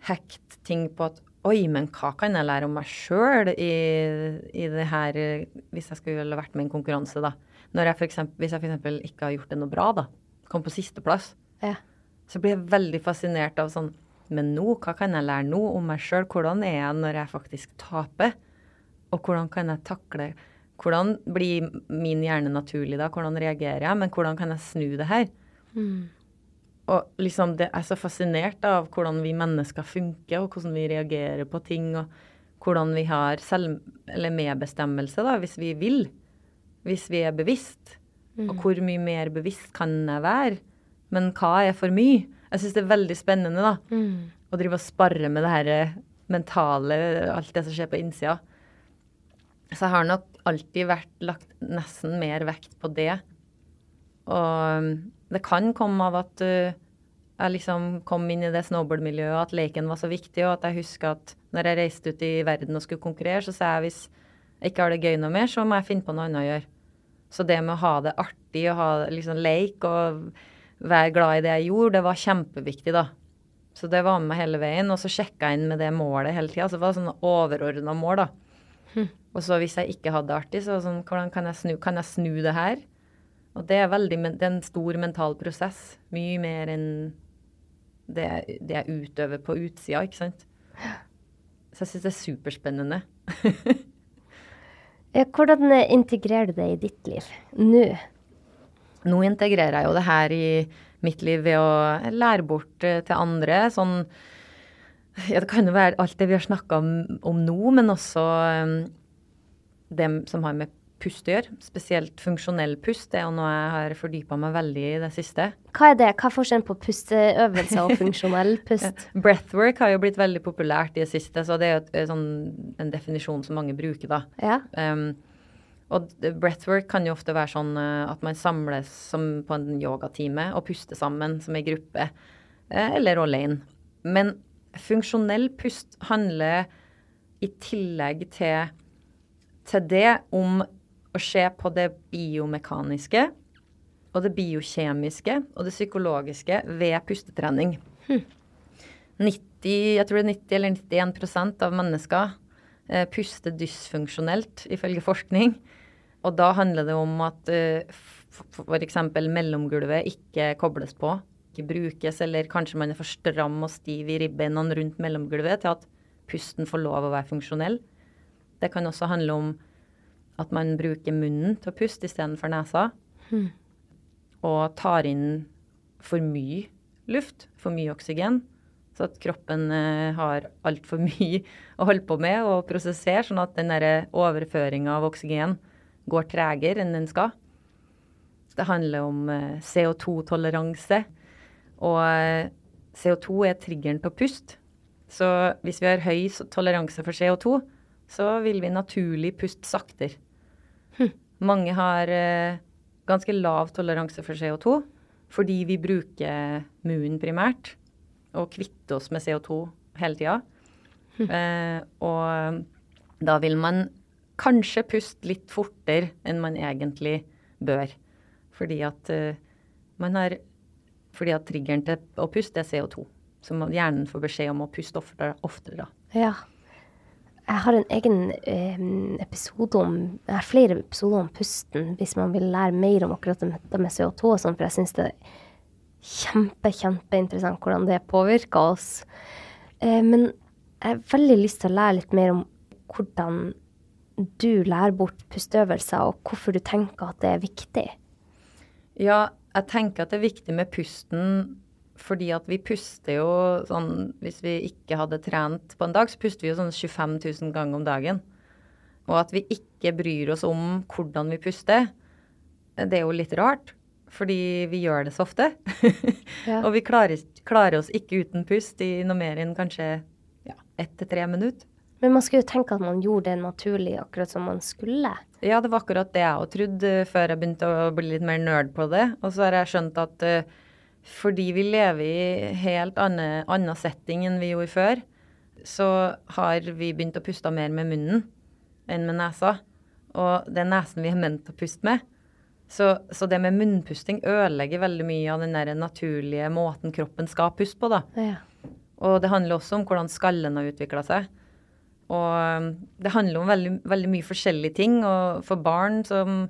hekte ting på at Oi, men hva kan jeg lære om meg sjøl i, i det her Hvis jeg skulle vært med i en konkurranse, da. Når jeg for eksempel, hvis jeg f.eks. ikke har gjort det noe bra, da. Kom på sisteplass. Ja. Så blir jeg veldig fascinert av sånn Men nå, hva kan jeg lære nå om meg sjøl? Hvordan er jeg når jeg faktisk taper? Og hvordan kan jeg takle Hvordan blir min hjerne naturlig da? Hvordan reagerer jeg? Men hvordan kan jeg snu det her? Og liksom det er så fascinert av hvordan vi mennesker funker, og hvordan vi reagerer på ting, og hvordan vi har selv, eller medbestemmelse, da, hvis vi vil. Hvis vi er bevisst. Og hvor mye mer bevisst kan jeg være? Men hva er for mye? Jeg syns det er veldig spennende, da. Å drive og sparre med det her eh, mentale, alt det som skjer på innsida. Så jeg har nok alltid vært lagt nesten mer vekt på det. Og det kan komme av at uh, jeg liksom kom inn i det snowboardmiljøet, at leken var så viktig, og at jeg husker at når jeg reiste ut i verden og skulle konkurrere, så sa jeg hvis jeg ikke har det gøy noe mer, så må jeg finne på noe annet å gjøre. Så det med å ha det artig og ha liksom leik og være glad i det jeg gjorde, det var kjempeviktig, da. Så det var med meg hele veien. Og så sjekka jeg inn med det målet hele tida. Så det var sånn overordna mål, da. Og så hvis jeg ikke hadde det artig, så var det sånn, hvordan kan jeg snu, kan jeg snu det her? Og det er, veldig, det er en stor mental prosess. Mye mer enn det, det jeg utøver på utsida, ikke sant. Så jeg syns det er superspennende. [laughs] Hvordan eh, integrerer du det i ditt liv nå? Nå integrerer jeg jo det her i mitt liv ved å lære bort eh, til andre. Sånn Ja, det kan jo være alt det vi har snakka om, om nå, men også um, det som har med pust å gjøre. Spesielt funksjonell pust. Det er jo noe jeg har fordypa meg veldig i det siste. Hva er det? Hva er forskjellen på pusteøvelser og [laughs] funksjonell pust? Breathwork har jo blitt veldig populært i det siste, så det er jo et, sånn, en definisjon som mange bruker, da. Ja. Um, og breathwork kan jo ofte være sånn eh, at man samles som på en yogatime og puster sammen som ei gruppe, eh, eller alene. Men funksjonell pust handler i tillegg til, til det om å se på det biomekaniske og det biokjemiske og det psykologiske ved pustetrening. 90, jeg tror det er 90 eller 91% av mennesker eh, puster dysfunksjonelt, ifølge forskning. Og da handler det om at eh, f.eks. mellomgulvet ikke kobles på, ikke brukes, eller kanskje man er for stram og stiv i ribbeina rundt mellomgulvet til at pusten får lov å være funksjonell. Det kan også handle om at man bruker munnen til å puste istedenfor nesa. Og tar inn for mye luft, for mye oksygen. Så at kroppen eh, har altfor [laughs] mye å holde på med og prosessere, sånn at den overføringa av oksygen går tregere enn den skal. Det handler om eh, CO2-toleranse. Og eh, CO2 er triggeren til å puste. Så hvis vi har høy toleranse for CO2, så vil vi naturlig puste saktere. Mange har eh, ganske lav toleranse for CO2 fordi vi bruker munnen primært og kvitter oss med CO2 hele tida. Eh, og da vil man kanskje puste litt fortere enn man egentlig bør. Fordi at eh, man har Fordi at triggeren til å puste er CO2. Så hjernen får beskjed om å puste oftere. oftere da. Ja. Jeg har en egen eh, episode om Jeg har flere episoder om pusten hvis man vil lære mer om akkurat dette med CO2 og sånn, for jeg syns det er kjempe, kjempeinteressant hvordan det påvirker oss. Eh, men jeg har veldig lyst til å lære litt mer om hvordan du lærer bort pusteøvelser, og hvorfor du tenker at det er viktig. Ja, jeg tenker at det er viktig med pusten fordi at vi puster jo sånn Hvis vi ikke hadde trent på en dag, så puster vi jo sånn 25 000 ganger om dagen. Og at vi ikke bryr oss om hvordan vi puster, det er jo litt rart. Fordi vi gjør det så ofte. [laughs] Ja. og vi klarer, klarer oss ikke uten pust i noe mer enn kanskje ja, ett til tre minutter. Men man skulle jo tenke at man gjorde det naturlig, akkurat som man skulle. Ja, det var akkurat det jeg òg trodde eh, før jeg begynte å bli litt mer nerd på det. Og så har jeg skjønt at eh, fordi vi lever i helt annen, annen setting enn vi gjorde før, så har vi begynt å puste mer med munnen enn med nesa. Og det er nesen vi er ment å puste med. Så, så det med munnpusting ødelegger veldig mye av den der naturlige måten kroppen skal puste på, da. Ja. Og det handler også om hvordan skallen har utvikla seg. Og um, det handler om veldig, veldig mye forskjellige ting. Og for barn som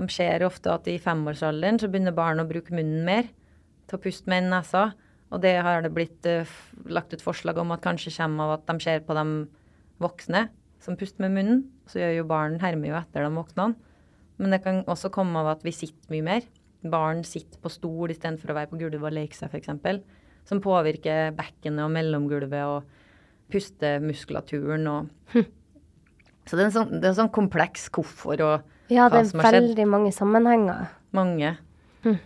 de ser ofte at i femårsalderen så begynner barn å bruke munnen mer til å puste med nesa. Og det har det blitt uh, lagt ut forslag om at kanskje kommer av at de ser på de voksne som puster med munnen. Så gjør jo barn hermer jo etter de voksne. Men det kan også komme av at vi sitter mye mer. Barn sitter på stol istedenfor å være på gulvet og leke seg, f.eks. Som påvirker bekkenet og mellomgulvet og pustemuskulaturen og Så det er en sånn, det er en sånn kompleks hvorfor og Ja, hva det som er har skjedd. veldig mange sammenhenger. Mange. Så,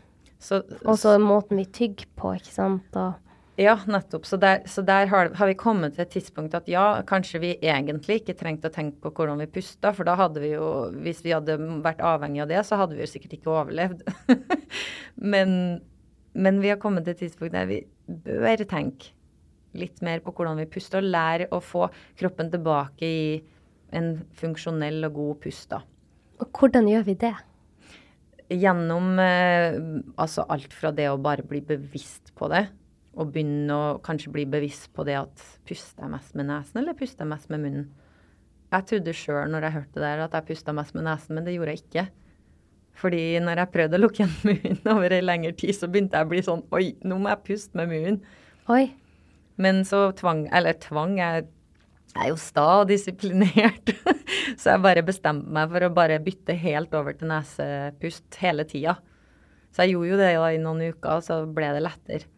Og så måten vi tygger på, ikke sant. Og, Ja, nettopp. Så der, så der har, har vi kommet til et tidspunkt at ja, kanskje vi egentlig ikke trengte å tenke på hvordan vi pusta, for da hadde vi jo Hvis vi hadde vært avhengig av det, så hadde vi jo sikkert ikke overlevd. [laughs] men, men vi har kommet til et tidspunkt der vi bør tenke litt mer på hvordan vi puster, og lære å få kroppen tilbake i en funksjonell og god pust, da. og hvordan gjør vi det? Gjennom eh, altså alt fra det å bare bli bevisst på det, og begynne å kanskje bli bevisst på det at puster jeg mest med nesen, eller puster jeg mest med munnen? Jeg trodde sjøl når jeg hørte det der, at jeg pusta mest med nesen, men det gjorde jeg ikke. Fordi når jeg prøvde å lukke igjen munnen [laughs] over ei lengre tid, så begynte jeg å bli sånn Oi, nå må jeg puste med munnen. Oi. Men så tvang Eller tvang, jeg er jo sta og disiplinert. [laughs] så jeg bare bestemte meg for å bare bytte helt over til nesepust hele tida. Så jeg gjorde jo det da i noen uker, og så ble det lettere.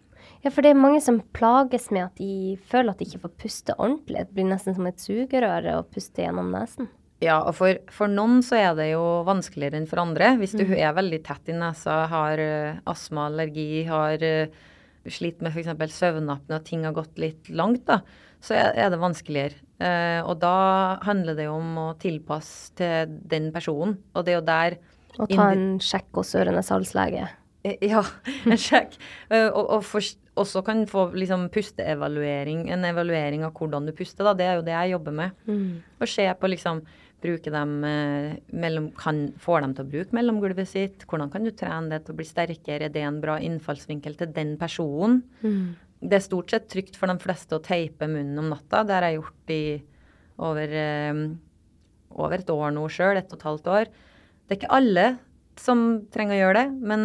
Ja, for det er mange som plages med at de føler at de ikke får puste ordentlig. Det blir nesten som et sugerør å puste gjennom nesen. Ja, og for, for noen så er det jo vanskeligere enn for andre. Hvis du er veldig tett i nesa, har uh, astma, allergi, har uh, slitt med f.eks. søvnapne og ting har gått litt langt, da, så er, er det vanskeligere. Eh, og da handler det jo om å tilpasse til den personen. Og det er jo der Og ta en sjekk hos ørenes halslege. Eh, Ja, [laughs] en sjekk. Eh, Og, og for, også kan få liksom pusteevaluering, en evaluering av hvordan du puster. da, Det er jo det jeg jobber med. Og se på liksom Bruke dem mellom, kan, Får dem til å bruke mellomgulvet sitt? Hvordan kan du trene det til å bli sterkere? Er det en bra innfallsvinkel til den personen? Det er stort sett trygt for de fleste å teipe munnen om natta. Det har jeg gjort i over, eh, over et år nå sjøl, ett og et halvt år. Det er ikke alle som trenger å gjøre det, men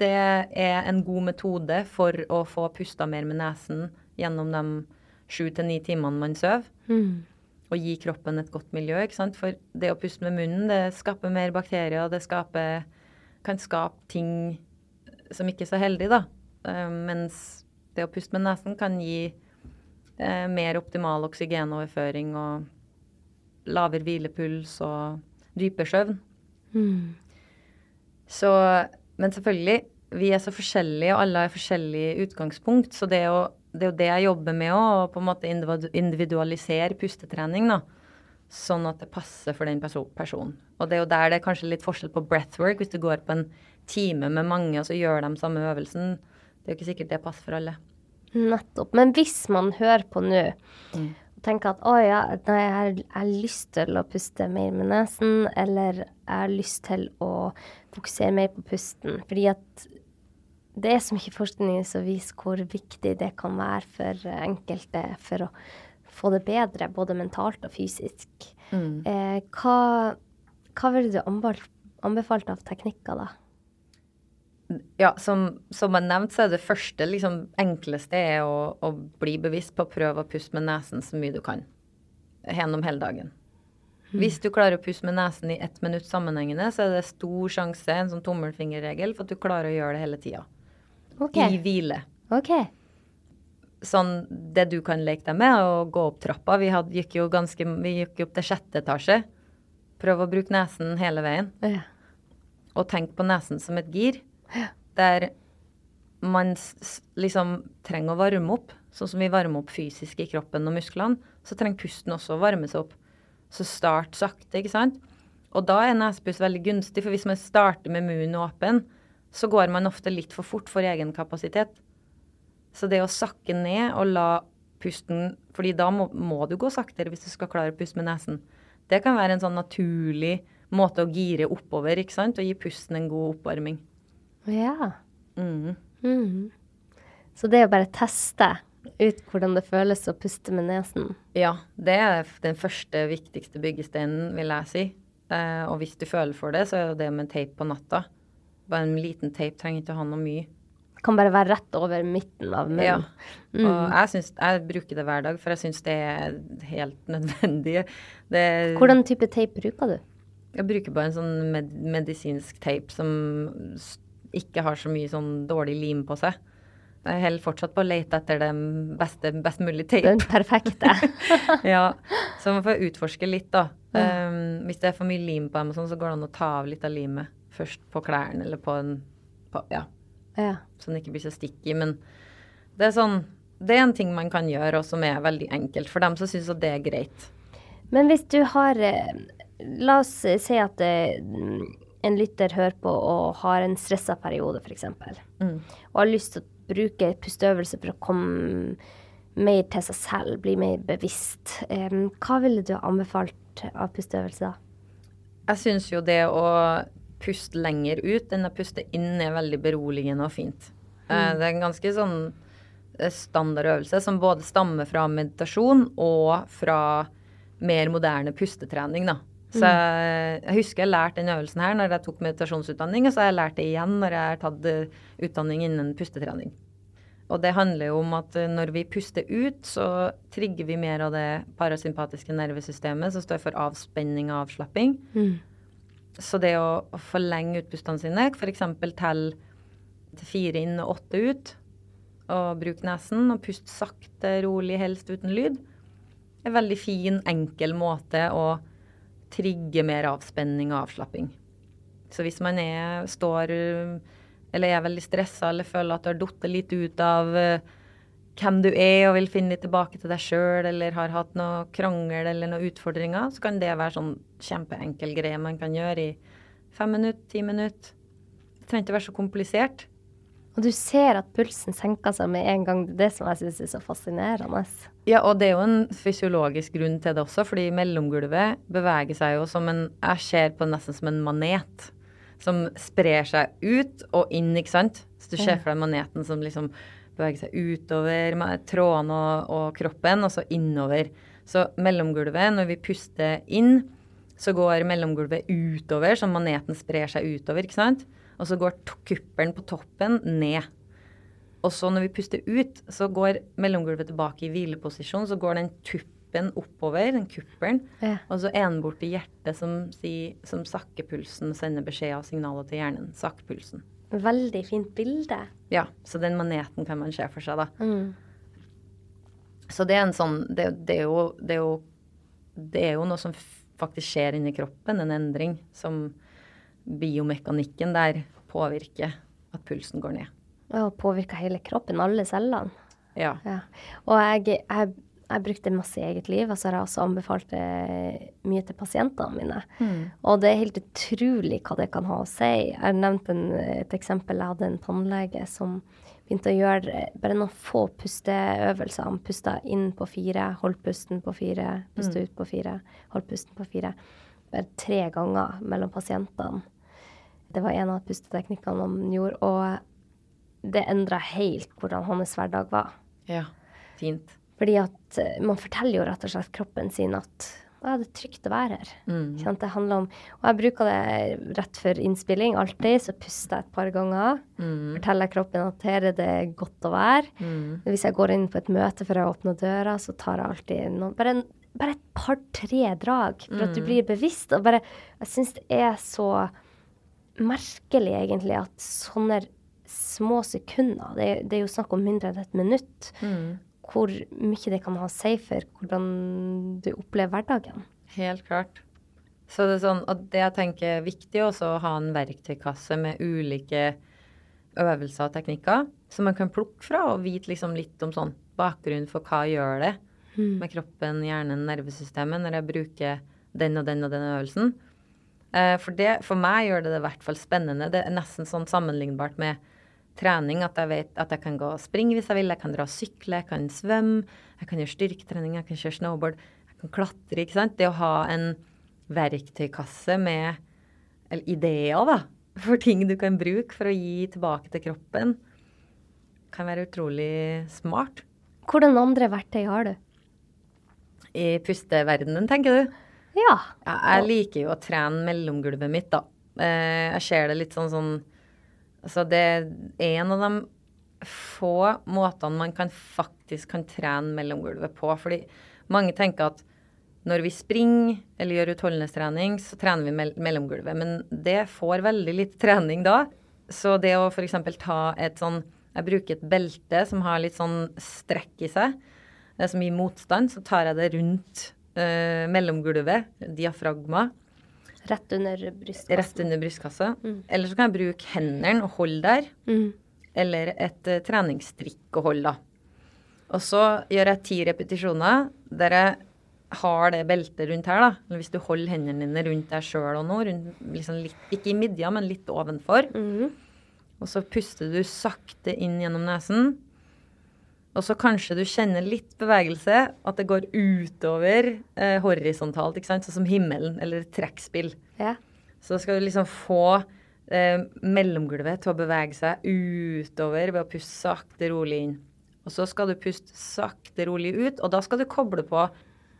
det er en god metode for å få pusta mer med nesen gjennom de sju til ni timene man sover. Og gi kroppen et godt miljø. ikke sant? For det å puste med munnen, det skaper mer bakterier. Det skaper, kan skape ting som ikke er så heldig, da. Uh, mens det å puste med nesen kan gi eh, mer optimal oksygenoverføring og lavere hvilepuls og dypere søvn. Så, men selvfølgelig, vi er så forskjellige, og alle har forskjellig utgangspunkt. Så det er jo det, er jo det jeg jobber med òg, å på en måte individualisere pustetrening. da, Sånn at det passer for den personen. Og det er jo der det er kanskje litt forskjell på breathwork. Hvis du går på en time med mange, og så gjør de samme øvelsen. Det er jo ikke sikkert det passer for alle. Nettopp. Men hvis man hører på nå mm. og tenker at å ja, nei, jeg har, jeg har lyst til å puste mer med nesen, eller jeg har lyst til å fokusere mer på pusten fordi at det er så mye forskning som viser hvor viktig det kan være for enkelte for å få det bedre, både mentalt og fysisk. Mm. Eh, hva, hva ville du anbefalt av teknikker, da? Ja, som, som jeg nevnte, så er det første liksom, enkleste er å, å, bli bevisst på å prøve å puste med nesen så mye du kan. Gjennom hele dagen. Mm. Hvis du klarer å puste med nesen i ett minutt sammenhengende, så er det stor sjanse, en sånn tommelfingerregel, for at du klarer å gjøre det hele tida. Okay. I hvile. Ok. Sånn det du kan leke deg med, å gå opp trappa. Vi, hadde, gikk jo ganske, vi gikk opp til sjette etasje. Prøv å bruke nesen hele veien. Ja. Og tenk på nesen som et gir der man liksom trenger å varme opp. Sånn som vi varmer opp fysisk i kroppen og musklene, så trenger pusten også å varme seg opp. Så start sakte, ikke sant. Og da er nesepust veldig gunstig, for hvis man starter med munnen åpen, så går man ofte litt for fort for egen kapasitet. Så det å sakke ned og la pusten fordi da må, må, du gå saktere hvis du skal klare å puste med nesen. Det kan være en sånn naturlig måte å gire oppover ikke sant? og gi pusten en god oppvarming. Ja. Mm. Mm. Så det å bare teste ut hvordan det føles å puste med nesen Ja, det er den første, viktigste byggesteinen, vil jeg si. Eh, og hvis du føler for det, så er det med teip på natta. Bare en liten teip trenger ikke å ha noe mye. Det kan bare være rett over midten av munnen. Ja. Mm. Og jeg, synes, jeg, bruker det hver dag, for jeg syns det er helt nødvendig. Det, hvordan type teip bruker du? Jeg bruker bare en sånn med, medisinsk teip som ikke har så mye sånn dårlig lim på seg. Jeg holder fortsatt på å lete etter den beste, best mulig tape. Den perfekte. [laughs] ja, så man får utforske litt, da. Um, hvis det er for mye lim på sånn, så går det an å ta av litt av limet først på klærne eller på en på, ja. ja. Så den ikke blir så sticky. Men det er sånn Det er en ting man kan gjøre, og som er veldig enkelt for dem som syns det er greit. Men hvis du har eh, La oss si at det en lytter hører på og har en stressa periode, f.eks., mm. og har lyst til å bruke pusteøvelse for å komme mer til seg selv, bli mer bevisst, um, hva ville du anbefalt av pusteøvelse da? Jeg syns jo det å puste lenger ut enn å puste inn er veldig beroligende og fint. Eh, mm. Det er en ganske sånn eh, standardøvelse som både stammer fra meditasjon og fra mer moderne pustetrening, da. Så mm. jeg, jeg, husker jeg lærte den øvelsen her når jeg tok meditasjonsutdanning, og så har jeg lært det igjen når jeg har tatt uh, utdanning innen pustetrening. Og det handler jo om at uh, når vi puster ut, så trigger vi mer av det parasympatiske nervesystemet som står for avspenning og avslapping. Mm. Så det å, å forlenge utpustene sine, f.eks. telle til fire inn og åtte ut, og bruke nesen og puste sakte, rolig, helst uten lyd, er en veldig fin, enkel måte å trigge mer avspenning og avslapping. Så hvis man er, står eller er veldig stressa eller føler at du har falt litt ut av uh, hvem du er og vil finne litt tilbake til deg sjøl eller har hatt noe krangel eller noen utfordringer, så kan det være sånn kjempeenkel greie man kan gjøre i fem minutter, ti minutter. Det trenger ikke være så komplisert. Og du ser at pulsen senker seg med en gang. Det er det som jeg syns er så fascinerende. Ja, og det er jo en fysiologisk grunn til det også, fordi mellomgulvet beveger seg jo som en Jeg ser på det nesten som en manet som sprer seg ut og inn, ikke sant? Så du ser for deg maneten som liksom beveger seg utover trådene og, og kroppen, og så innover. Så mellomgulvet, når vi puster inn, så går mellomgulvet utover, så maneten sprer seg utover, ikke sant? Og så går kuppelen på toppen ned. Og så når vi puster ut, så går mellomgulvet tilbake i hvileposisjon. Så går den tuppen oppover, den kuppelen, ja. og så er den borti hjertet som, sier, som sakker pulsen sender beskjed og signaler til hjernen. Sakk pulsen. Veldig fint bilde. Ja, så den maneten kan man se for seg, da. Mm. Så det er en sånn det, det, er jo, det, er jo, det er jo noe som faktisk skjer inni kroppen, en endring som biomekanikken der påvirker at pulsen går ned. Og påvirker hele kroppen, alle cellene. Ja. Ja. Og jeg, jeg, jeg brukte masse i eget liv, og så har jeg også anbefalt det mye til pasientene mine. Og det er helt utrolig hva det kan ha å si. Jeg nevnte en, et eksempel. Jeg hadde en tannlege som begynte å gjøre eh, bare noen få pusteøvelser. Han pusta inn på fire, holdt pusten på fire, pusta ut på fire, holdt pusten på fire. Bare tre ganger mellom pasientene. Det var en av pusteteknikkene han gjorde, og det endra helt hvordan hans hverdag var. ja. Fint. Fordi at eh, man forteller jo rett og slett kroppen sin at ja, det er trygt å være her. Sant? Det handler om, og jeg bruker det rett før innspilling, alltid. Så puster jeg et par ganger. Forteller kroppen at her er det godt å være. Hvis jeg går inn på et møte før jeg åpner døra, så tar jeg alltid noen, bare, en, bare et par-tre drag. For at du blir bevisst. Og bare, jeg syns det er så merkelig, egentlig, at sånne små sekunder, det, det er jo snakk om mindre enn et minutt, hvor mye det kan ha å si for hvordan du opplever hverdagen. Helt klart. Så det er sånn at det jeg tenker er viktig også å ha en verktøykasse med ulike øvelser og teknikker som man kan plukke fra og vite liksom litt om sånn bakgrunn for hva gjør det med kroppen, hjernen, nervesystemet når jeg bruker den og den og den øvelsen. Eh, For, det, for meg gjør det det i hvert fall spennende. Det er nesten sånn sammenlignbart med trening. At jeg vet at jeg kan gå og springe hvis jeg vil, jeg kan dra og sykle, jeg kan svømme, jeg kan gjøre styrketrening, jeg kan kjøre snowboard, jeg kan klatre. ikke sant? Det å ha en verktøykasse med eller ideer da, [laughs] for ting du kan bruke for å gi tilbake til kroppen, kan være utrolig smart. Hvordan andre verktøy har du? I pusteverdenen, tenker du? Ja. Ja, jeg liker jo å trene mellomgulvet mitt, da. Eh, jeg ser det litt sånn sånn Altså, det er en av de få måtene man kan faktisk kan trene mellomgulvet på. Fordi mange tenker at når vi springer eller gjør utholdenhetstrening, så trener vi mell mellomgulvet. Men det får veldig litt trening da. Så det å f.eks. ta et sånn Jeg bruker et belte som har litt sånn strekk i seg, eh, som mye motstand. Så tar jeg det rundt eh, mellomgulvet, diafragma, Rett under brystkassa. rett under brystkassa. Eller så kan jeg bruke hendene og holde der. Mm. Eller et uh, treningstrikk å holde, da. Og så gjør jeg ti repetisjoner der jeg har det beltet rundt her, da. Eller hvis du holder hendene dine rundt deg sjøl og nå, rundt, liksom litt, ikke i midja, men litt ovenfor. Mm. Og så puster du sakte inn gjennom nesen. Og så kanskje du kjenner litt bevegelse, at det går utover eh, horisontalt, ikke sant? sånn som himmelen eller trekkspill. Ja. Så skal du liksom få eh, mellomgulvet til å bevege seg utover ved å puste sakte, rolig inn. Og så skal du puste sakte, rolig ut, og da skal du koble på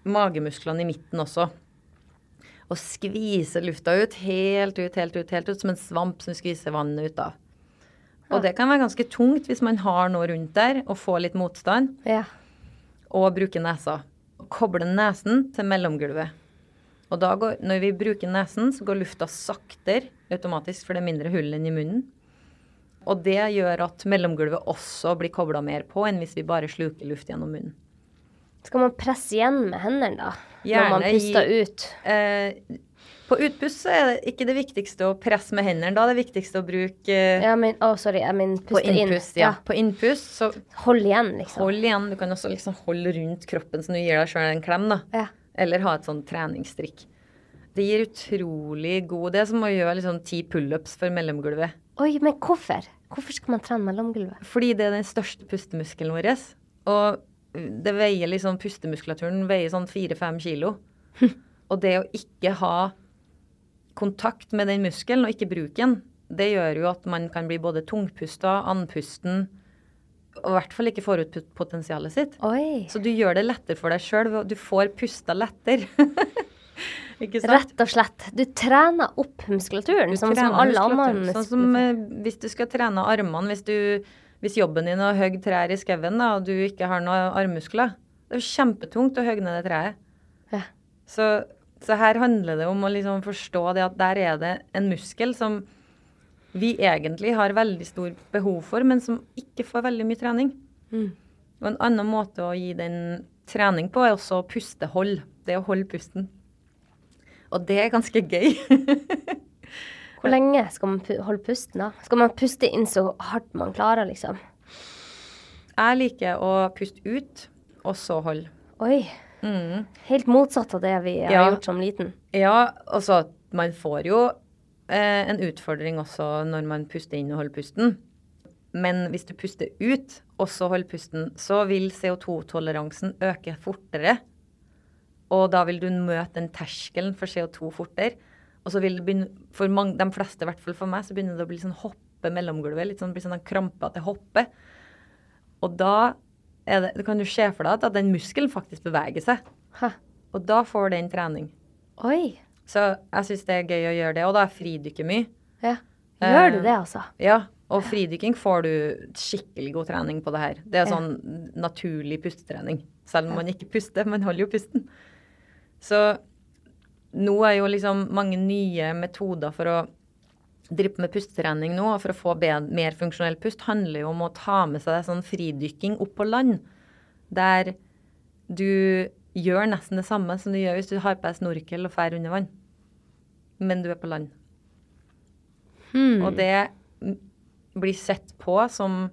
magemusklene i midten også. Og skvise lufta ut, helt ut, helt ut, helt ut, som en svamp som skviser vannet ut av. Og det kan være ganske tungt hvis man har noe rundt der og får litt motstand, ja. og bruker nesa. Koble nesen til mellomgulvet. Og da går, når vi bruker nesen, så går lufta saktere automatisk, for det er mindre hull enn i munnen. Og det gjør at mellomgulvet også blir kobla mer på enn hvis vi bare sluker luft gjennom munnen. Skal man presse igjen med hendene, da? Gjerne, når man puster i- ut? Eh, på utpust så er det ikke det viktigste å presse med hendene. Da er det viktigste å bruke eh, Ja, men, å, sorry. Jeg mener på innpust, inn. Ja. På innpust så Hold igjen, liksom. hold igjen. Du kan også liksom holde rundt kroppen så du gir deg sjøl en klem. da. Ja. Eller ha et sånn treningsstrikk. Det gir utrolig god Det er som å gjøre liksom ti pullups for mellomgulvet. Oi, men hvorfor? Hvorfor skal man trene mellomgulvet? Fordi det er den største pustemuskelen vår. Og det veier liksom Pustemuskulaturen veier sånn fire-fem kilo. [laughs] Og det å ikke ha kontakt med den muskelen og ikke bruke den, det gjør jo at man kan bli både tungpusta, andpusten, og i hvert fall ikke får ut potensialet sitt. Oi. Så du gjør det lettere for deg sjøl, du får pusta lettere. [laughs] Rett og slett. Du trener opp muskulaturen, som, som trener alle andre. Sånn som eh, hvis du skal trene armene, hvis, du, hvis jobben din er å hogge trær i skauen, og du ikke har noen armmuskler, det er jo kjempetungt å hogge ned det treet. Ja. Så, så her handler det om å liksom forstå det at der er det en muskel som vi egentlig har veldig stor behov for, men som ikke får veldig mye trening. Mm. Og en annen måte å gi den trening på, er også pustehold. Det å holde pusten. Og det er ganske gøy. [laughs] Hvor lenge skal man holde pusten, da? Skal man puste inn så hardt man klarer, liksom? Jeg liker å puste ut, og så holde. Oi. Mm. Helt motsatt av det vi har Ja. gjort som liten. Ja, altså man får jo eh, en utfordring også når man puster inn og holder pusten. Men hvis du puster ut og så holder pusten, så vil CO2-toleransen øke fortere. Og da vil du møte den terskelen for CO2 fortere. Og så vil det begynne, for mange, de fleste, i hvert fall for meg, så begynner det å bli sånn hoppe mellomgulvet. Litt sånn, blir sånn en det hopper. Og da det, det kan du se for deg at den muskelen faktisk beveger seg. Hæ. Og da får den trening. Oi. Så jeg syns det er gøy å gjøre det. Og da er fridykker mye. Ja. Gjør Eh, du det, altså? Ja, og fridykking får du skikkelig god trening på det her. Det er Ja. sånn naturlig pustetrening. Selv om man ikke puster, man holder jo pusten. Så nå er jo liksom mange nye metoder for å drive med pustetrening nå, og for å få mer funksjonell pust, handler jo om å ta med seg sånn fridykking opp på land. Der du gjør nesten det samme som du gjør hvis du har på deg snorkel og fer under vann. Men du er på land. Hmm. Og det blir sett på som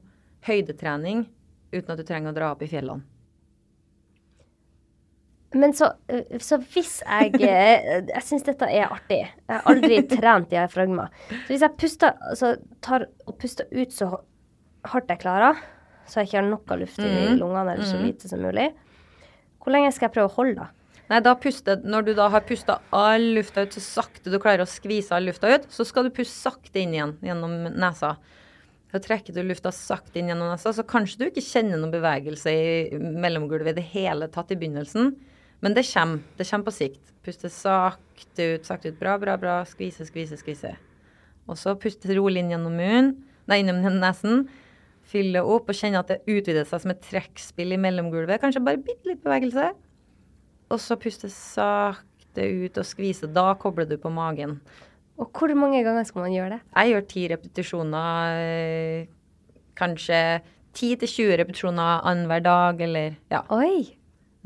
høydetrening uten at du trenger å dra opp i fjellene. Men så, øh, så hvis jeg øh, Jeg syns dette er artig. Jeg har aldri [laughs] trent diafragma. Så hvis jeg puster, altså, tar og puster ut så hardt jeg klarer, så jeg ikke har noe luft i mm. lungene, eller så lite som mulig, hvor lenge skal jeg prøve å holde, da? Nei, da puste, Når du da har pusta all lufta ut så sakte du klarer å skvise all lufta ut, så skal du puste sakte inn igjen gjennom nesa. Så trekker du lufta sakte inn gjennom nesa, så kanskje du ikke kjenner noen bevegelse i mellomgulvet i det hele tatt i begynnelsen. Men det kommer. Det kommer på sikt. Puste sakte ut, sakte ut. Bra, bra, bra. Skvise, skvise, skvise. Og så puste rolig inn gjennom munnen, nei, innom nesen. Fylle opp og kjenne at det utvider seg som et trekkspill i mellomgulvet. Kanskje bare bitte litt bevegelse. Og så puste sakte ut og skvise. Da kobler du på magen. Og hvor mange ganger skal man gjøre det? Jeg gjør ti repetisjoner, Kanskje kanskje 10-20 repetisjoner annenhver dag, eller ja. Oi!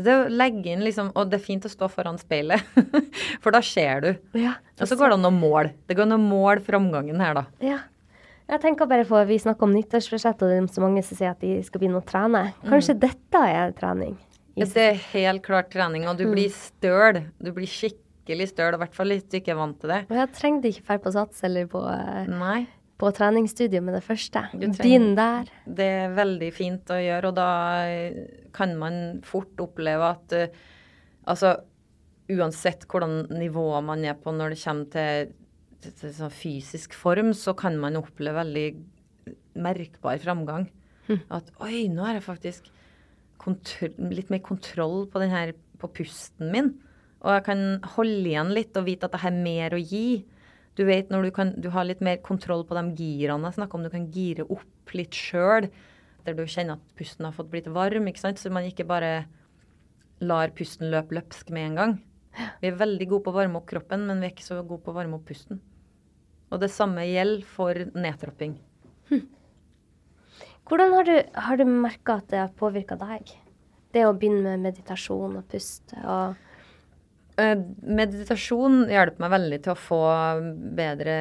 Det å legge inn liksom, Og det er fint å stå foran speilet, [laughs] for da ser du. Ja. Og så går det an å måle. Det går an å måle framgangen her, da. ja. Jeg tenker bare på, Vi snakker om nyttårsforsett, og det er så mange som sier at de skal begynne å trene. Kanskje dette er trening? Ja, Det er helt klart trening, og du blir støl. Du blir skikkelig støl, i hvert fall hvis du ikke er vant til det. Og jeg trengte ikke dra på Sats eller på, eh, Nei. På treningsstudio med det første. Begynn der. Det er veldig fint å gjøre, og da eh, kan man fort oppleve at uh, Altså, uansett hvordan nivået man er på når det kommer til, til, til sånn fysisk form, så kan man oppleve veldig merkbar framgang. At oi, nå har jeg faktisk litt mer kontroll på, den her, på pusten min. Og jeg kan holde igjen litt og vite at jeg har mer å gi. Du vet når du, kan, du har litt mer kontroll på de girene jeg snakker om, du kan gire opp litt sjøl. Der du kjenner at pusten har fått blitt varm, ikke sant? så man ikke bare lar pusten løpe løpsk med en gang. Vi er veldig gode på å varme opp kroppen, men vi er ikke så gode på å varme opp pusten. Og det samme gjelder for nedtrapping. Hvordan har du, har du merka at det har påvirka deg? Det å begynne med meditasjon og puste og Meditasjon hjelper meg veldig til å få bedre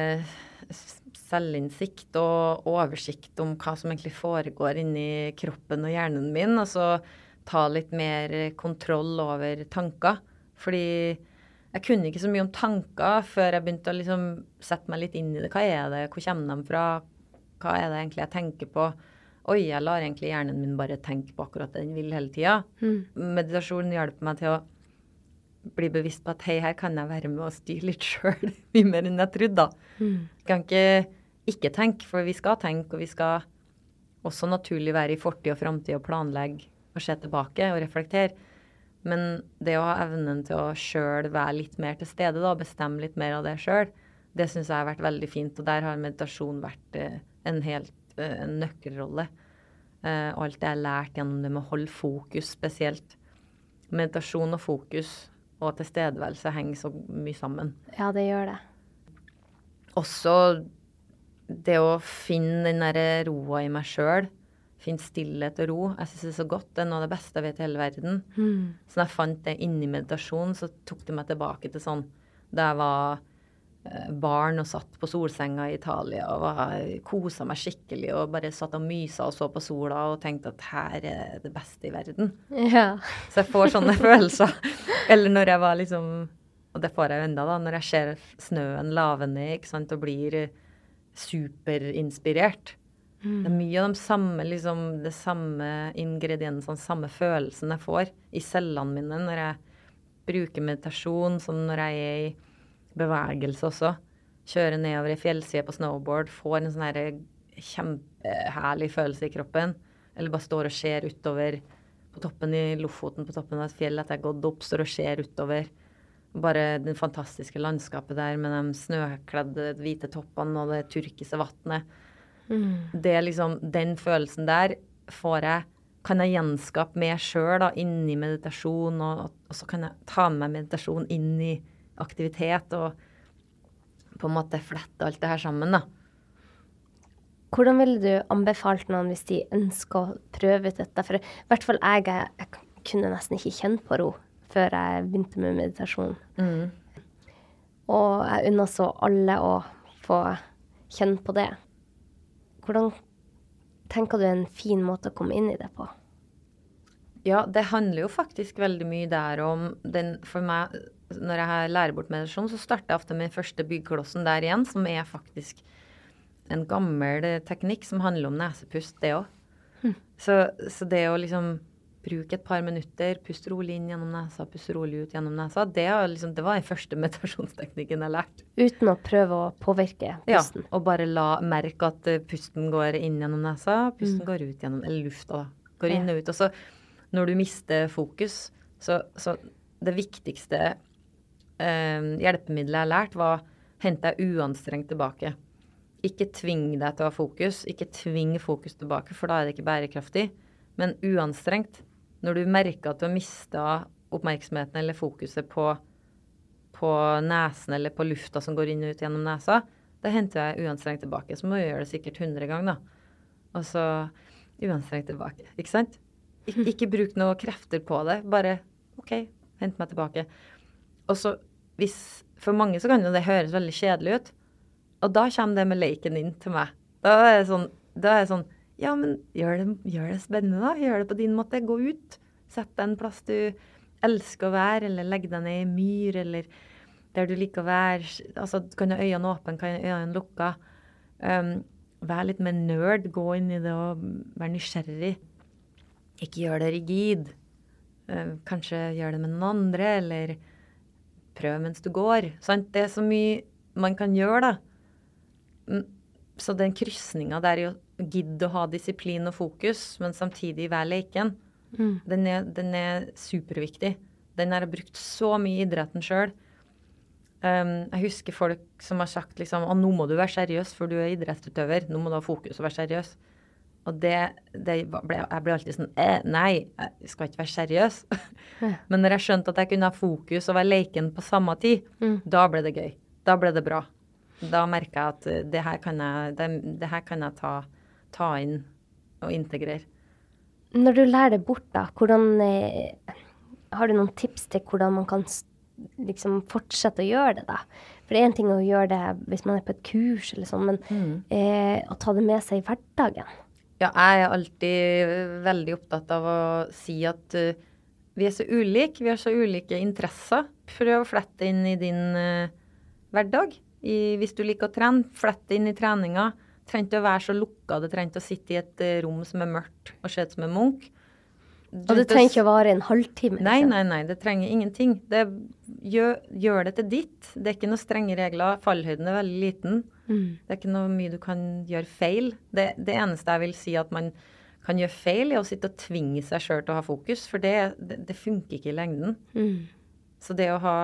selvinnsikt og oversikt om hva som egentlig foregår inni kroppen og hjernen min. Og så ta litt mer kontroll over tanker. Fordi jeg kunne ikke så mye om tanker før jeg begynte å liksom sette meg litt inn i det. Hva er det, hvor kommer de fra? Hva er det egentlig jeg tenker på? Oi, jeg lar egentlig hjernen min bare tenke på akkurat det den vil hele tida. Meditasjon hjelper meg til å bli bevisst på at hei, her kan jeg være med og styre litt sjøl. [laughs] Mye mer enn jeg trodde. da. Jeg kan ikke ikke tenke, for vi skal tenke, og vi skal også naturlig være i fortid og framtid og planlegge og se tilbake og reflektere. Men det å ha evnen til å sjøl være litt mer til stede, da, bestemme litt mer av det sjøl, det syns jeg har vært veldig fint. Og der har meditasjon vært eh, en helt eh, en nøkkelrolle. Eh, alt det jeg har lært gjennom det med å holde fokus spesielt. Meditasjon og fokus og tilstedeværelse henger så mye sammen. Ja, det gjør det. Også det å finne den der roa i meg sjøl. Finne stillhet og ro. Jeg syns det er så godt. Det er noe av det beste jeg vet i hele verden. Så når jeg fant det inni meditasjon, så tok det meg tilbake til sånn da jeg var barn og satt på solsenga i Italia og kosa meg skikkelig og bare satt og mysa og så på sola og tenkte at her er det beste i verden. Ja. Så jeg får sånne [laughs] følelser. Eller når jeg var liksom Og det får jeg jo enda, da. Når jeg ser snøen lave ned ikke sant, og blir superinspirert. Mm. Det er mye av de samme, liksom, de samme ingrediensene, samme følelsen jeg får i cellene mine når jeg bruker meditasjon, som når jeg er i bevegelse også. Kjøre nedover i fjellsida på snowboard, får en sånn her kjempeherlig følelse i kroppen. Eller bare står og ser utover på toppen i Lofoten, på toppen av et fjell, at jeg har gått opp, står og ser utover. Bare det fantastiske landskapet der med de snøkledde hvite toppene og det turkise vannet. Det er liksom Den følelsen der får jeg kan jeg gjenskape meg sjøl inni meditasjon, og, og, så kan jeg ta med meg meditasjon inn i aktivitet og på en måte flette alt det her sammen, da. Hvordan ville du anbefalt noen hvis de ønsker å prøve ut dette? For i hvert fall jeg, jeg kunne nesten ikke kjenne på ro før jeg begynte med meditasjon. Og jeg unner så alle å få kjenne på det. Hvordan tenker du er en fin måte å komme inn i det på? Ja, det handler jo faktisk veldig mye der om den For meg, når jeg lærer bort meditasjon, så starter jeg ofte med første byggklossen der igjen, som er faktisk en gammel teknikk som handler om nesepust, det òg. Så, så det å liksom bruke et par minutter, puste rolig inn gjennom nesa, puste rolig ut gjennom nesa, det, liksom, det var den første [laughs] meditasjonsteknikken jeg lærte. Uten å prøve å påvirke pusten? Ja, og bare la merke at uh, pusten går inn gjennom nesa, pusten mm. går ut gjennom Eller lufta, da. Går inn og ut. Og så når du mister fokus, så, så det viktigste uh, hjelpemiddelet jeg har lært, var hente deg uanstrengt tilbake. Ikke tving deg til å ha fokus. Ikke tving fokus tilbake, for da er det ikke bærekraftig. Men uanstrengt. Når du merker at du har mista oppmerksomheten eller fokuset på, på nesen eller på lufta som går inn og ut gjennom nesa, da henter jeg uanstrengt tilbake. Så må du gjøre det sikkert 100 ganger, da. Og så uanstrengt tilbake. Ikke sant? Ik ikke bruk noe krefter på det. Bare OK, hent meg tilbake. Og så hvis For mange så kan jo det høres veldig kjedelig ut. Og da kommer det med leken inn til meg. Da er det sånn, er det sånn Ja, men gjør det, gjør det, spennende, da. Gjør det på din måte. Gå ut. Sett deg en plass du elsker å være, eller legg deg ned i myr, eller der du liker å være. Altså, kan ha øynene åpne, kan ha øynene lukka. Um, vær litt mer nerd. Gå inn i det og vær nysgjerrig. Ikke gjør det rigid. Uh, kanskje gjør det med noen andre, eller prøv mens du går. Sant? Det er så mye man kan gjøre, da. Så den krysninga der i å gidde å ha disiplin og fokus, men samtidig være leken, mm. den, er, den, er, superviktig. Den har jeg brukt så mye i idretten sjøl. Um, jeg husker folk som har sagt liksom å, nå må du være seriøs, for du er idrettsutøver. Nå må du ha fokus og være seriøs. Og det, det ble, Jeg ble alltid sånn eh, Nei, jeg skal ikke være seriøs. [laughs] Men når jeg skjønte at jeg kunne ha fokus og være leken på samme tid, mm. da ble det gøy. Da ble det bra da merka jeg at eh, det her kan jeg, det, det her kan jeg ta, ta, inn og integrere. Når du lærer det bort, da, hvordan eh, Har du noen tips til hvordan man kan liksom fortsette å gjøre det, da? For det er én ting å gjøre det hvis man er på et kurs eller sånn, men mm. eh, å ta det med seg i hverdagen. Ja, jeg er alltid veldig opptatt av å si at uh, vi er så ulike. Vi har så ulike interesser. Prøv å flette inn i din uh, hverdag i, hvis du liker å trene, flett inn i treninga. Trenger ikke å være så lukka, det trenger ikke å sitte i et uh, rom som er mørkt og se ut som en munk. Og det trenger ikke å vare en halvtime? Liksom. Nei, nei, nei. Det trenger ingenting. Det, gjør, gjør, det til ditt. Det er ikke noen strenge regler. Fallhøyden er veldig liten. Mm. Det er ikke noe mye du kan gjøre feil. Det, det, eneste jeg vil si at man kan gjøre feil, er å sitte og tvinge seg sjøl til å ha fokus. For det, det, det funker ikke i lengden. Mm. Så det å ha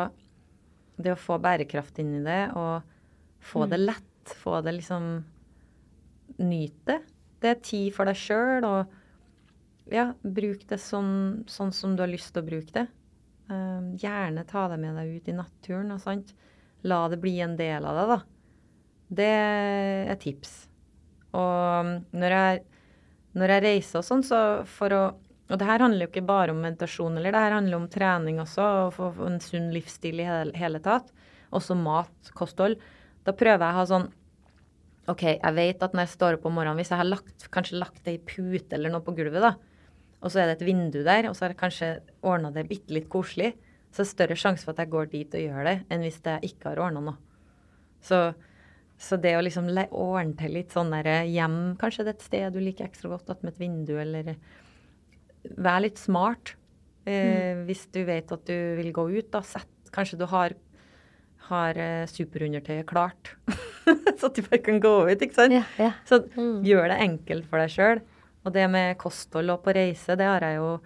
det å få bærekraft inn i det og få mm. det lett, få det liksom Nyte. Det er tid for deg sjøl, og ja, bruk det sånn, sånn, som du har lyst til å bruke det. Uh, gjerne ta det med deg ut i naturen og sånt. La det bli en del av deg, da. Det er tips. Og når jeg, når jeg reiser og sånn, så for å og det her handler jo ikke bare om meditasjon, eller det her handler om trening også, og en sunn livsstil i hele, hele tatt. også mat, kosthold, da prøver jeg å ha sånn OK, jeg vet at når jeg står opp om morgenen, hvis jeg har lagt, kanskje lagt ei pute eller noe på gulvet, da, og så er det et vindu der, og så har jeg kanskje ordna det bitte litt koselig, så er det større sjanse for at jeg går dit og gjør det, enn hvis jeg ikke har ordna noe. Så, så, det å liksom ordne til litt sånn der hjem, kanskje det er et sted du liker ekstra godt, at med et vindu, eller Vær litt smart. Eh, mm. Hvis du vet at du vil gå ut, da sett Kanskje du har har eh, superundertøyet klart. [laughs] så at du bare kan gå ut, ikke sant. Ja, ja. Så mm. gjør det enkelt for deg sjøl. Og det med kosthold og på reise, det har jeg jo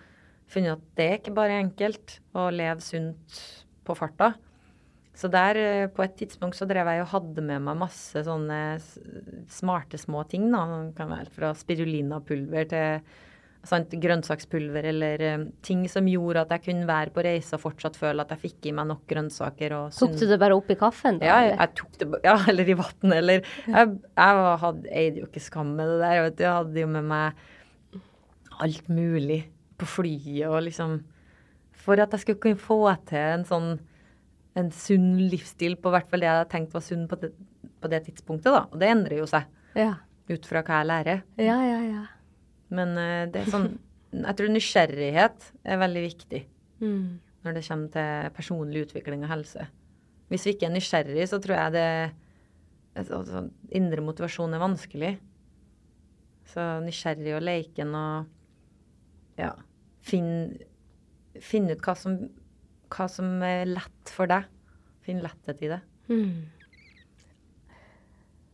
funnet at det er ikke bare enkelt å leve sunt på farta. Så der, eh, på et tidspunkt, så drev jeg og hadde med meg masse sånne smarte små ting, da. kan være fra spirulinapulver til sant, grønnsakspulver eller um, ting som gjorde at jeg kunne være på reise og fortsatt føle at jeg fikk i meg nok grønnsaker. Og tok du det bare opp i kaffen? da? Ja, jeg, jeg tok det, ja eller i vann. Eller Jeg, jeg hadde, eide jo ikke skam med det der. Jeg, vet, jeg hadde jo med meg alt mulig på flyet og liksom For at jeg skulle kunne få til en sånn en sunn livsstil på hvert fall det jeg hadde tenkt var sunn på det, på det tidspunktet, da. Og det endrer jo seg. Ja. Ut fra hva jeg lærer. Ja, ja, ja. Men uh, det er sånn Jeg tror nysgjerrighet er veldig viktig mm. når det kommer til personlig utvikling og helse. Hvis vi ikke er nysgjerrig, så tror jeg det altså, Indre motivasjon er vanskelig. Så nysgjerrig og leken og ja Finn, finn ut hva som, hva som er lett for deg. Finn letthet i det. Mm.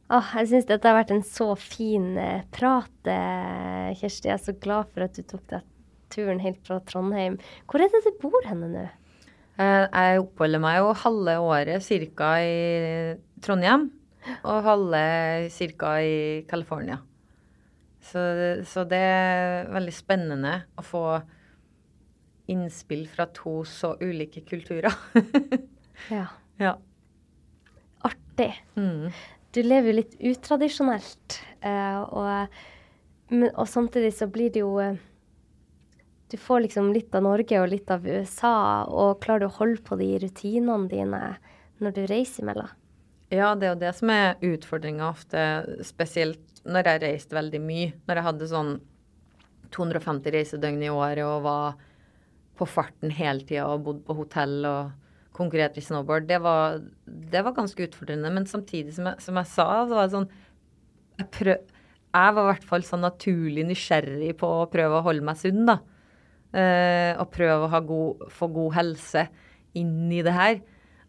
Oh, jeg syns dette har vært en så fin eh, prat, eh, Kjersti. Jeg er så glad for at du tok deg turen helt fra Trondheim. Hvor er det du bor henne nå? Eh, jeg oppholder meg jo halve året ca. i Trondheim. Og halve ca. i California. Så, så, det er veldig spennende å få innspill fra to så ulike kulturer. [laughs] ja. ja. Artig. Mm du lever jo litt utradisjonelt. Uh, og, men, og, samtidig så blir det jo uh, Du får liksom litt av Norge og litt av USA, og klarer du å holde på de rutinene dine når du reiser imellom? Ja, det er jo det som er utfordringa ofte, spesielt når jeg reiste veldig mye. Når jeg hadde sånn 250 reisedøgn i året og var på farten hele tida og bodde på hotell og konkurrerte i snowboard, det var, det var, ganske utfordrende. Men samtidig, som jeg, som jeg sa, så var det sånn jeg, prøv, jeg var i hvert fall sånn naturlig nysgjerrig på å prøve å holde meg sunn, da. Eh, og prøve å god, få god helse inn i det her.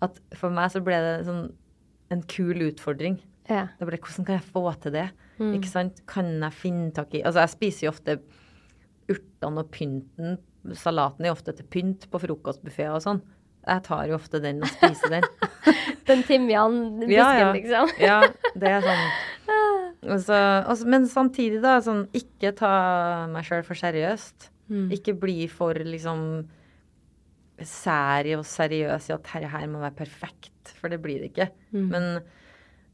At for meg så ble det sånn en kul utfordring. Ja. Det ble hvordan kan jeg få til det? Mm. Ikke sant? Kan jeg finne tak i Altså, jeg spiser jo ofte urtene og pynten. Salaten er ofte til pynt på frokostbuffeer og sånn. Jeg tar jo ofte den og spiser den. [laughs] den timianbusken, ja, ja. liksom? ja, det er sånn. [laughs] Også, også, men samtidig, da, sånn ikke ta meg sjøl for seriøst. Mm. Ikke bli for liksom sær og seriøs i at dette her må være perfekt, for det blir det ikke. Mm. Men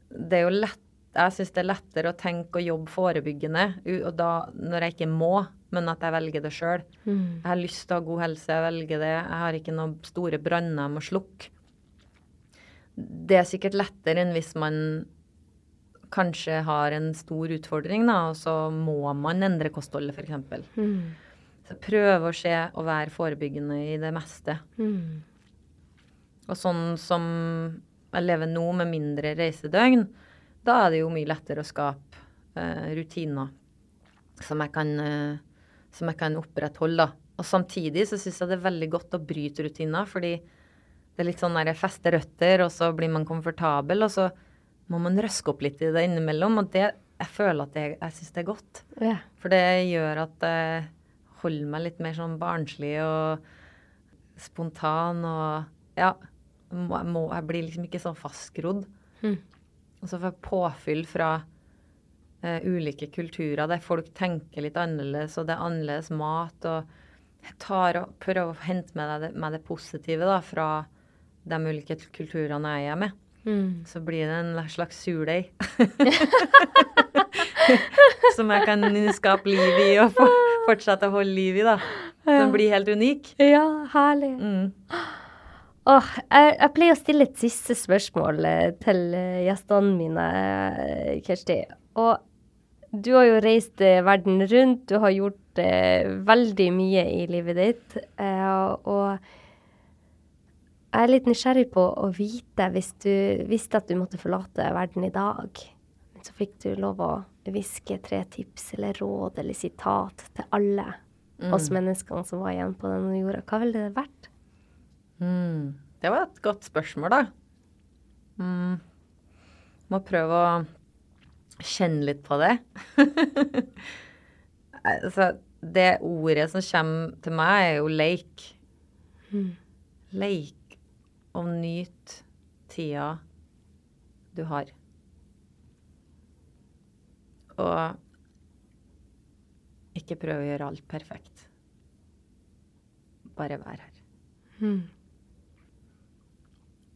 det er jo lett Jeg syns det er lettere å tenke og jobbe forebyggende og da når jeg ikke må, men at jeg velger det sjøl. Mm. Jeg har lyst til å ha god helse, jeg velger det. Jeg har ikke noen store branner jeg må slukke. Det er sikkert lettere enn hvis man kanskje har en stor utfordring, da, og så må man endre kostholdet, f.eks. Mm. Så prøve å se og være forebyggende i det meste. Mm. Og sånn som jeg lever nå, med mindre reisedøgn, da er det jo mye lettere å skape eh, rutiner som jeg kan eh, som jeg kan opprettholde. Og samtidig så syns jeg det er veldig godt å bryte rutiner, fordi det er litt sånn der feste røtter, og så blir man komfortabel, og så må man røske opp litt i det innimellom. Og det, jeg føler at jeg, jeg syns det er godt. Ja. For det gjør at jeg holder meg litt mer sånn barnslig og spontan og ja. Må, må, jeg blir liksom ikke så fastgrodd. Mm. Og så får jeg påfyll fra eh, ulike kulturer der folk tenker litt annerledes, og det er annerledes mat. og tar og prøver å hente med det, med det positive da, fra de ulike kulturene jeg er med. Mm. Så blir det en slags surdeig. [laughs] Som jeg kan skape liv i og fortsette å holde liv i, da. Som blir helt unik. Ja, herlig. Mm. Åh, jeg, jeg pleier å stille et siste spørsmål eh, til eh, gjestene mine, eh, Kirsti. Og du har jo reist verden rundt, du har gjort eh, veldig mye i livet ditt. eh, og jeg er litt nysgjerrig på å vite, hvis du visste at du måtte forlate verden i dag, så fikk du lov å hviske tre tips eller råd eller sitat til alle oss menneskene som var igjen på denne jorda. Hva ville det vært? Mm. Det var et godt spørsmål, da. Mm. Må prøve å kjenne litt på det. [laughs] altså, det ordet som kommer til meg, er jo leik. Leik og nyt tida du har. Og ikke prøve å gjøre alt perfekt. Bare vær her.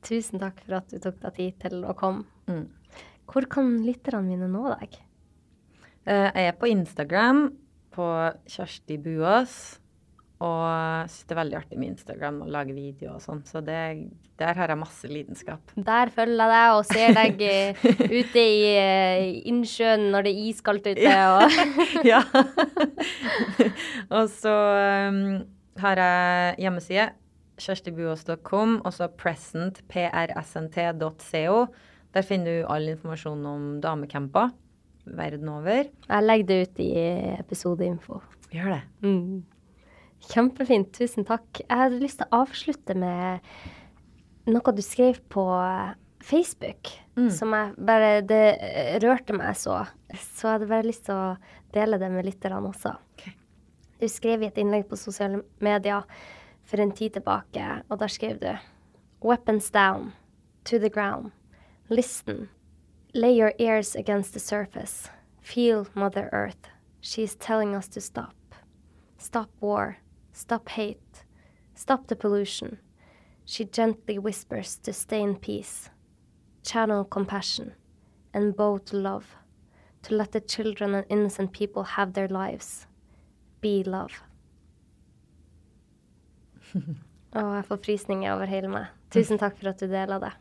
Tusen takk for at du tok deg tid til å komme. Mm. Hvor kan lytterne mine nå deg? Eh, Jeg er på Instagram på Kjersti Buås. Og syns det er veldig artig med Instagram og lage videoer og sånn. Så det, der har jeg masse lidenskap. Der følger jeg deg og ser deg eh, [laughs] ute i eh, innsjøen når det er iskaldt ute. Og ja. og [laughs] [laughs] så um, har jeg hjemmeside. Kjerstibuås.com, og så present, prsnt.co. Der finner du all informasjon om damecamper verden over. jeg legger det ut i episodeinfo. Gjør det. Mm. Kjempefint. Tusen takk. Jeg hadde lyst til å avslutte med noe du skrev på Facebook, som jeg bare Det rørte meg så. Så jeg hadde bare lyst til å dele det med lytterne også. Okay. Du skrev i et innlegg på sosiale medier for en tid tilbake, og der skrev du Weapons down, to the ground. Listen. Lay your ears against the surface. Feel Mother Earth. She is telling us to stop. Stop war. Stop hate. Stop the pollution. She gently whispers to stay in peace. Channel compassion and bow to love. To let the children and innocent people have their lives. Be love. [laughs] Å, jeg får frysninger over hele meg. Tusen takk for at du deler det.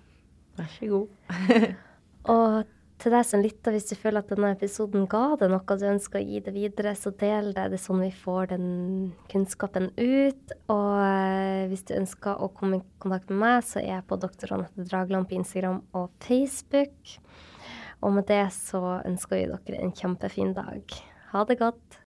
Vær så god. [laughs] Og til deg som lytter, hvis du føler at denne episoden ga deg noe du ønsker å gi det videre, så del det. Det er sånn vi får den kunnskapen ut. Og eh, hvis du ønsker å komme i kontakt med meg, så er jeg på Dr. Anette Dragland på Instagram og Facebook. Og med det så ønsker vi dere en kjempefin dag. Ha det godt.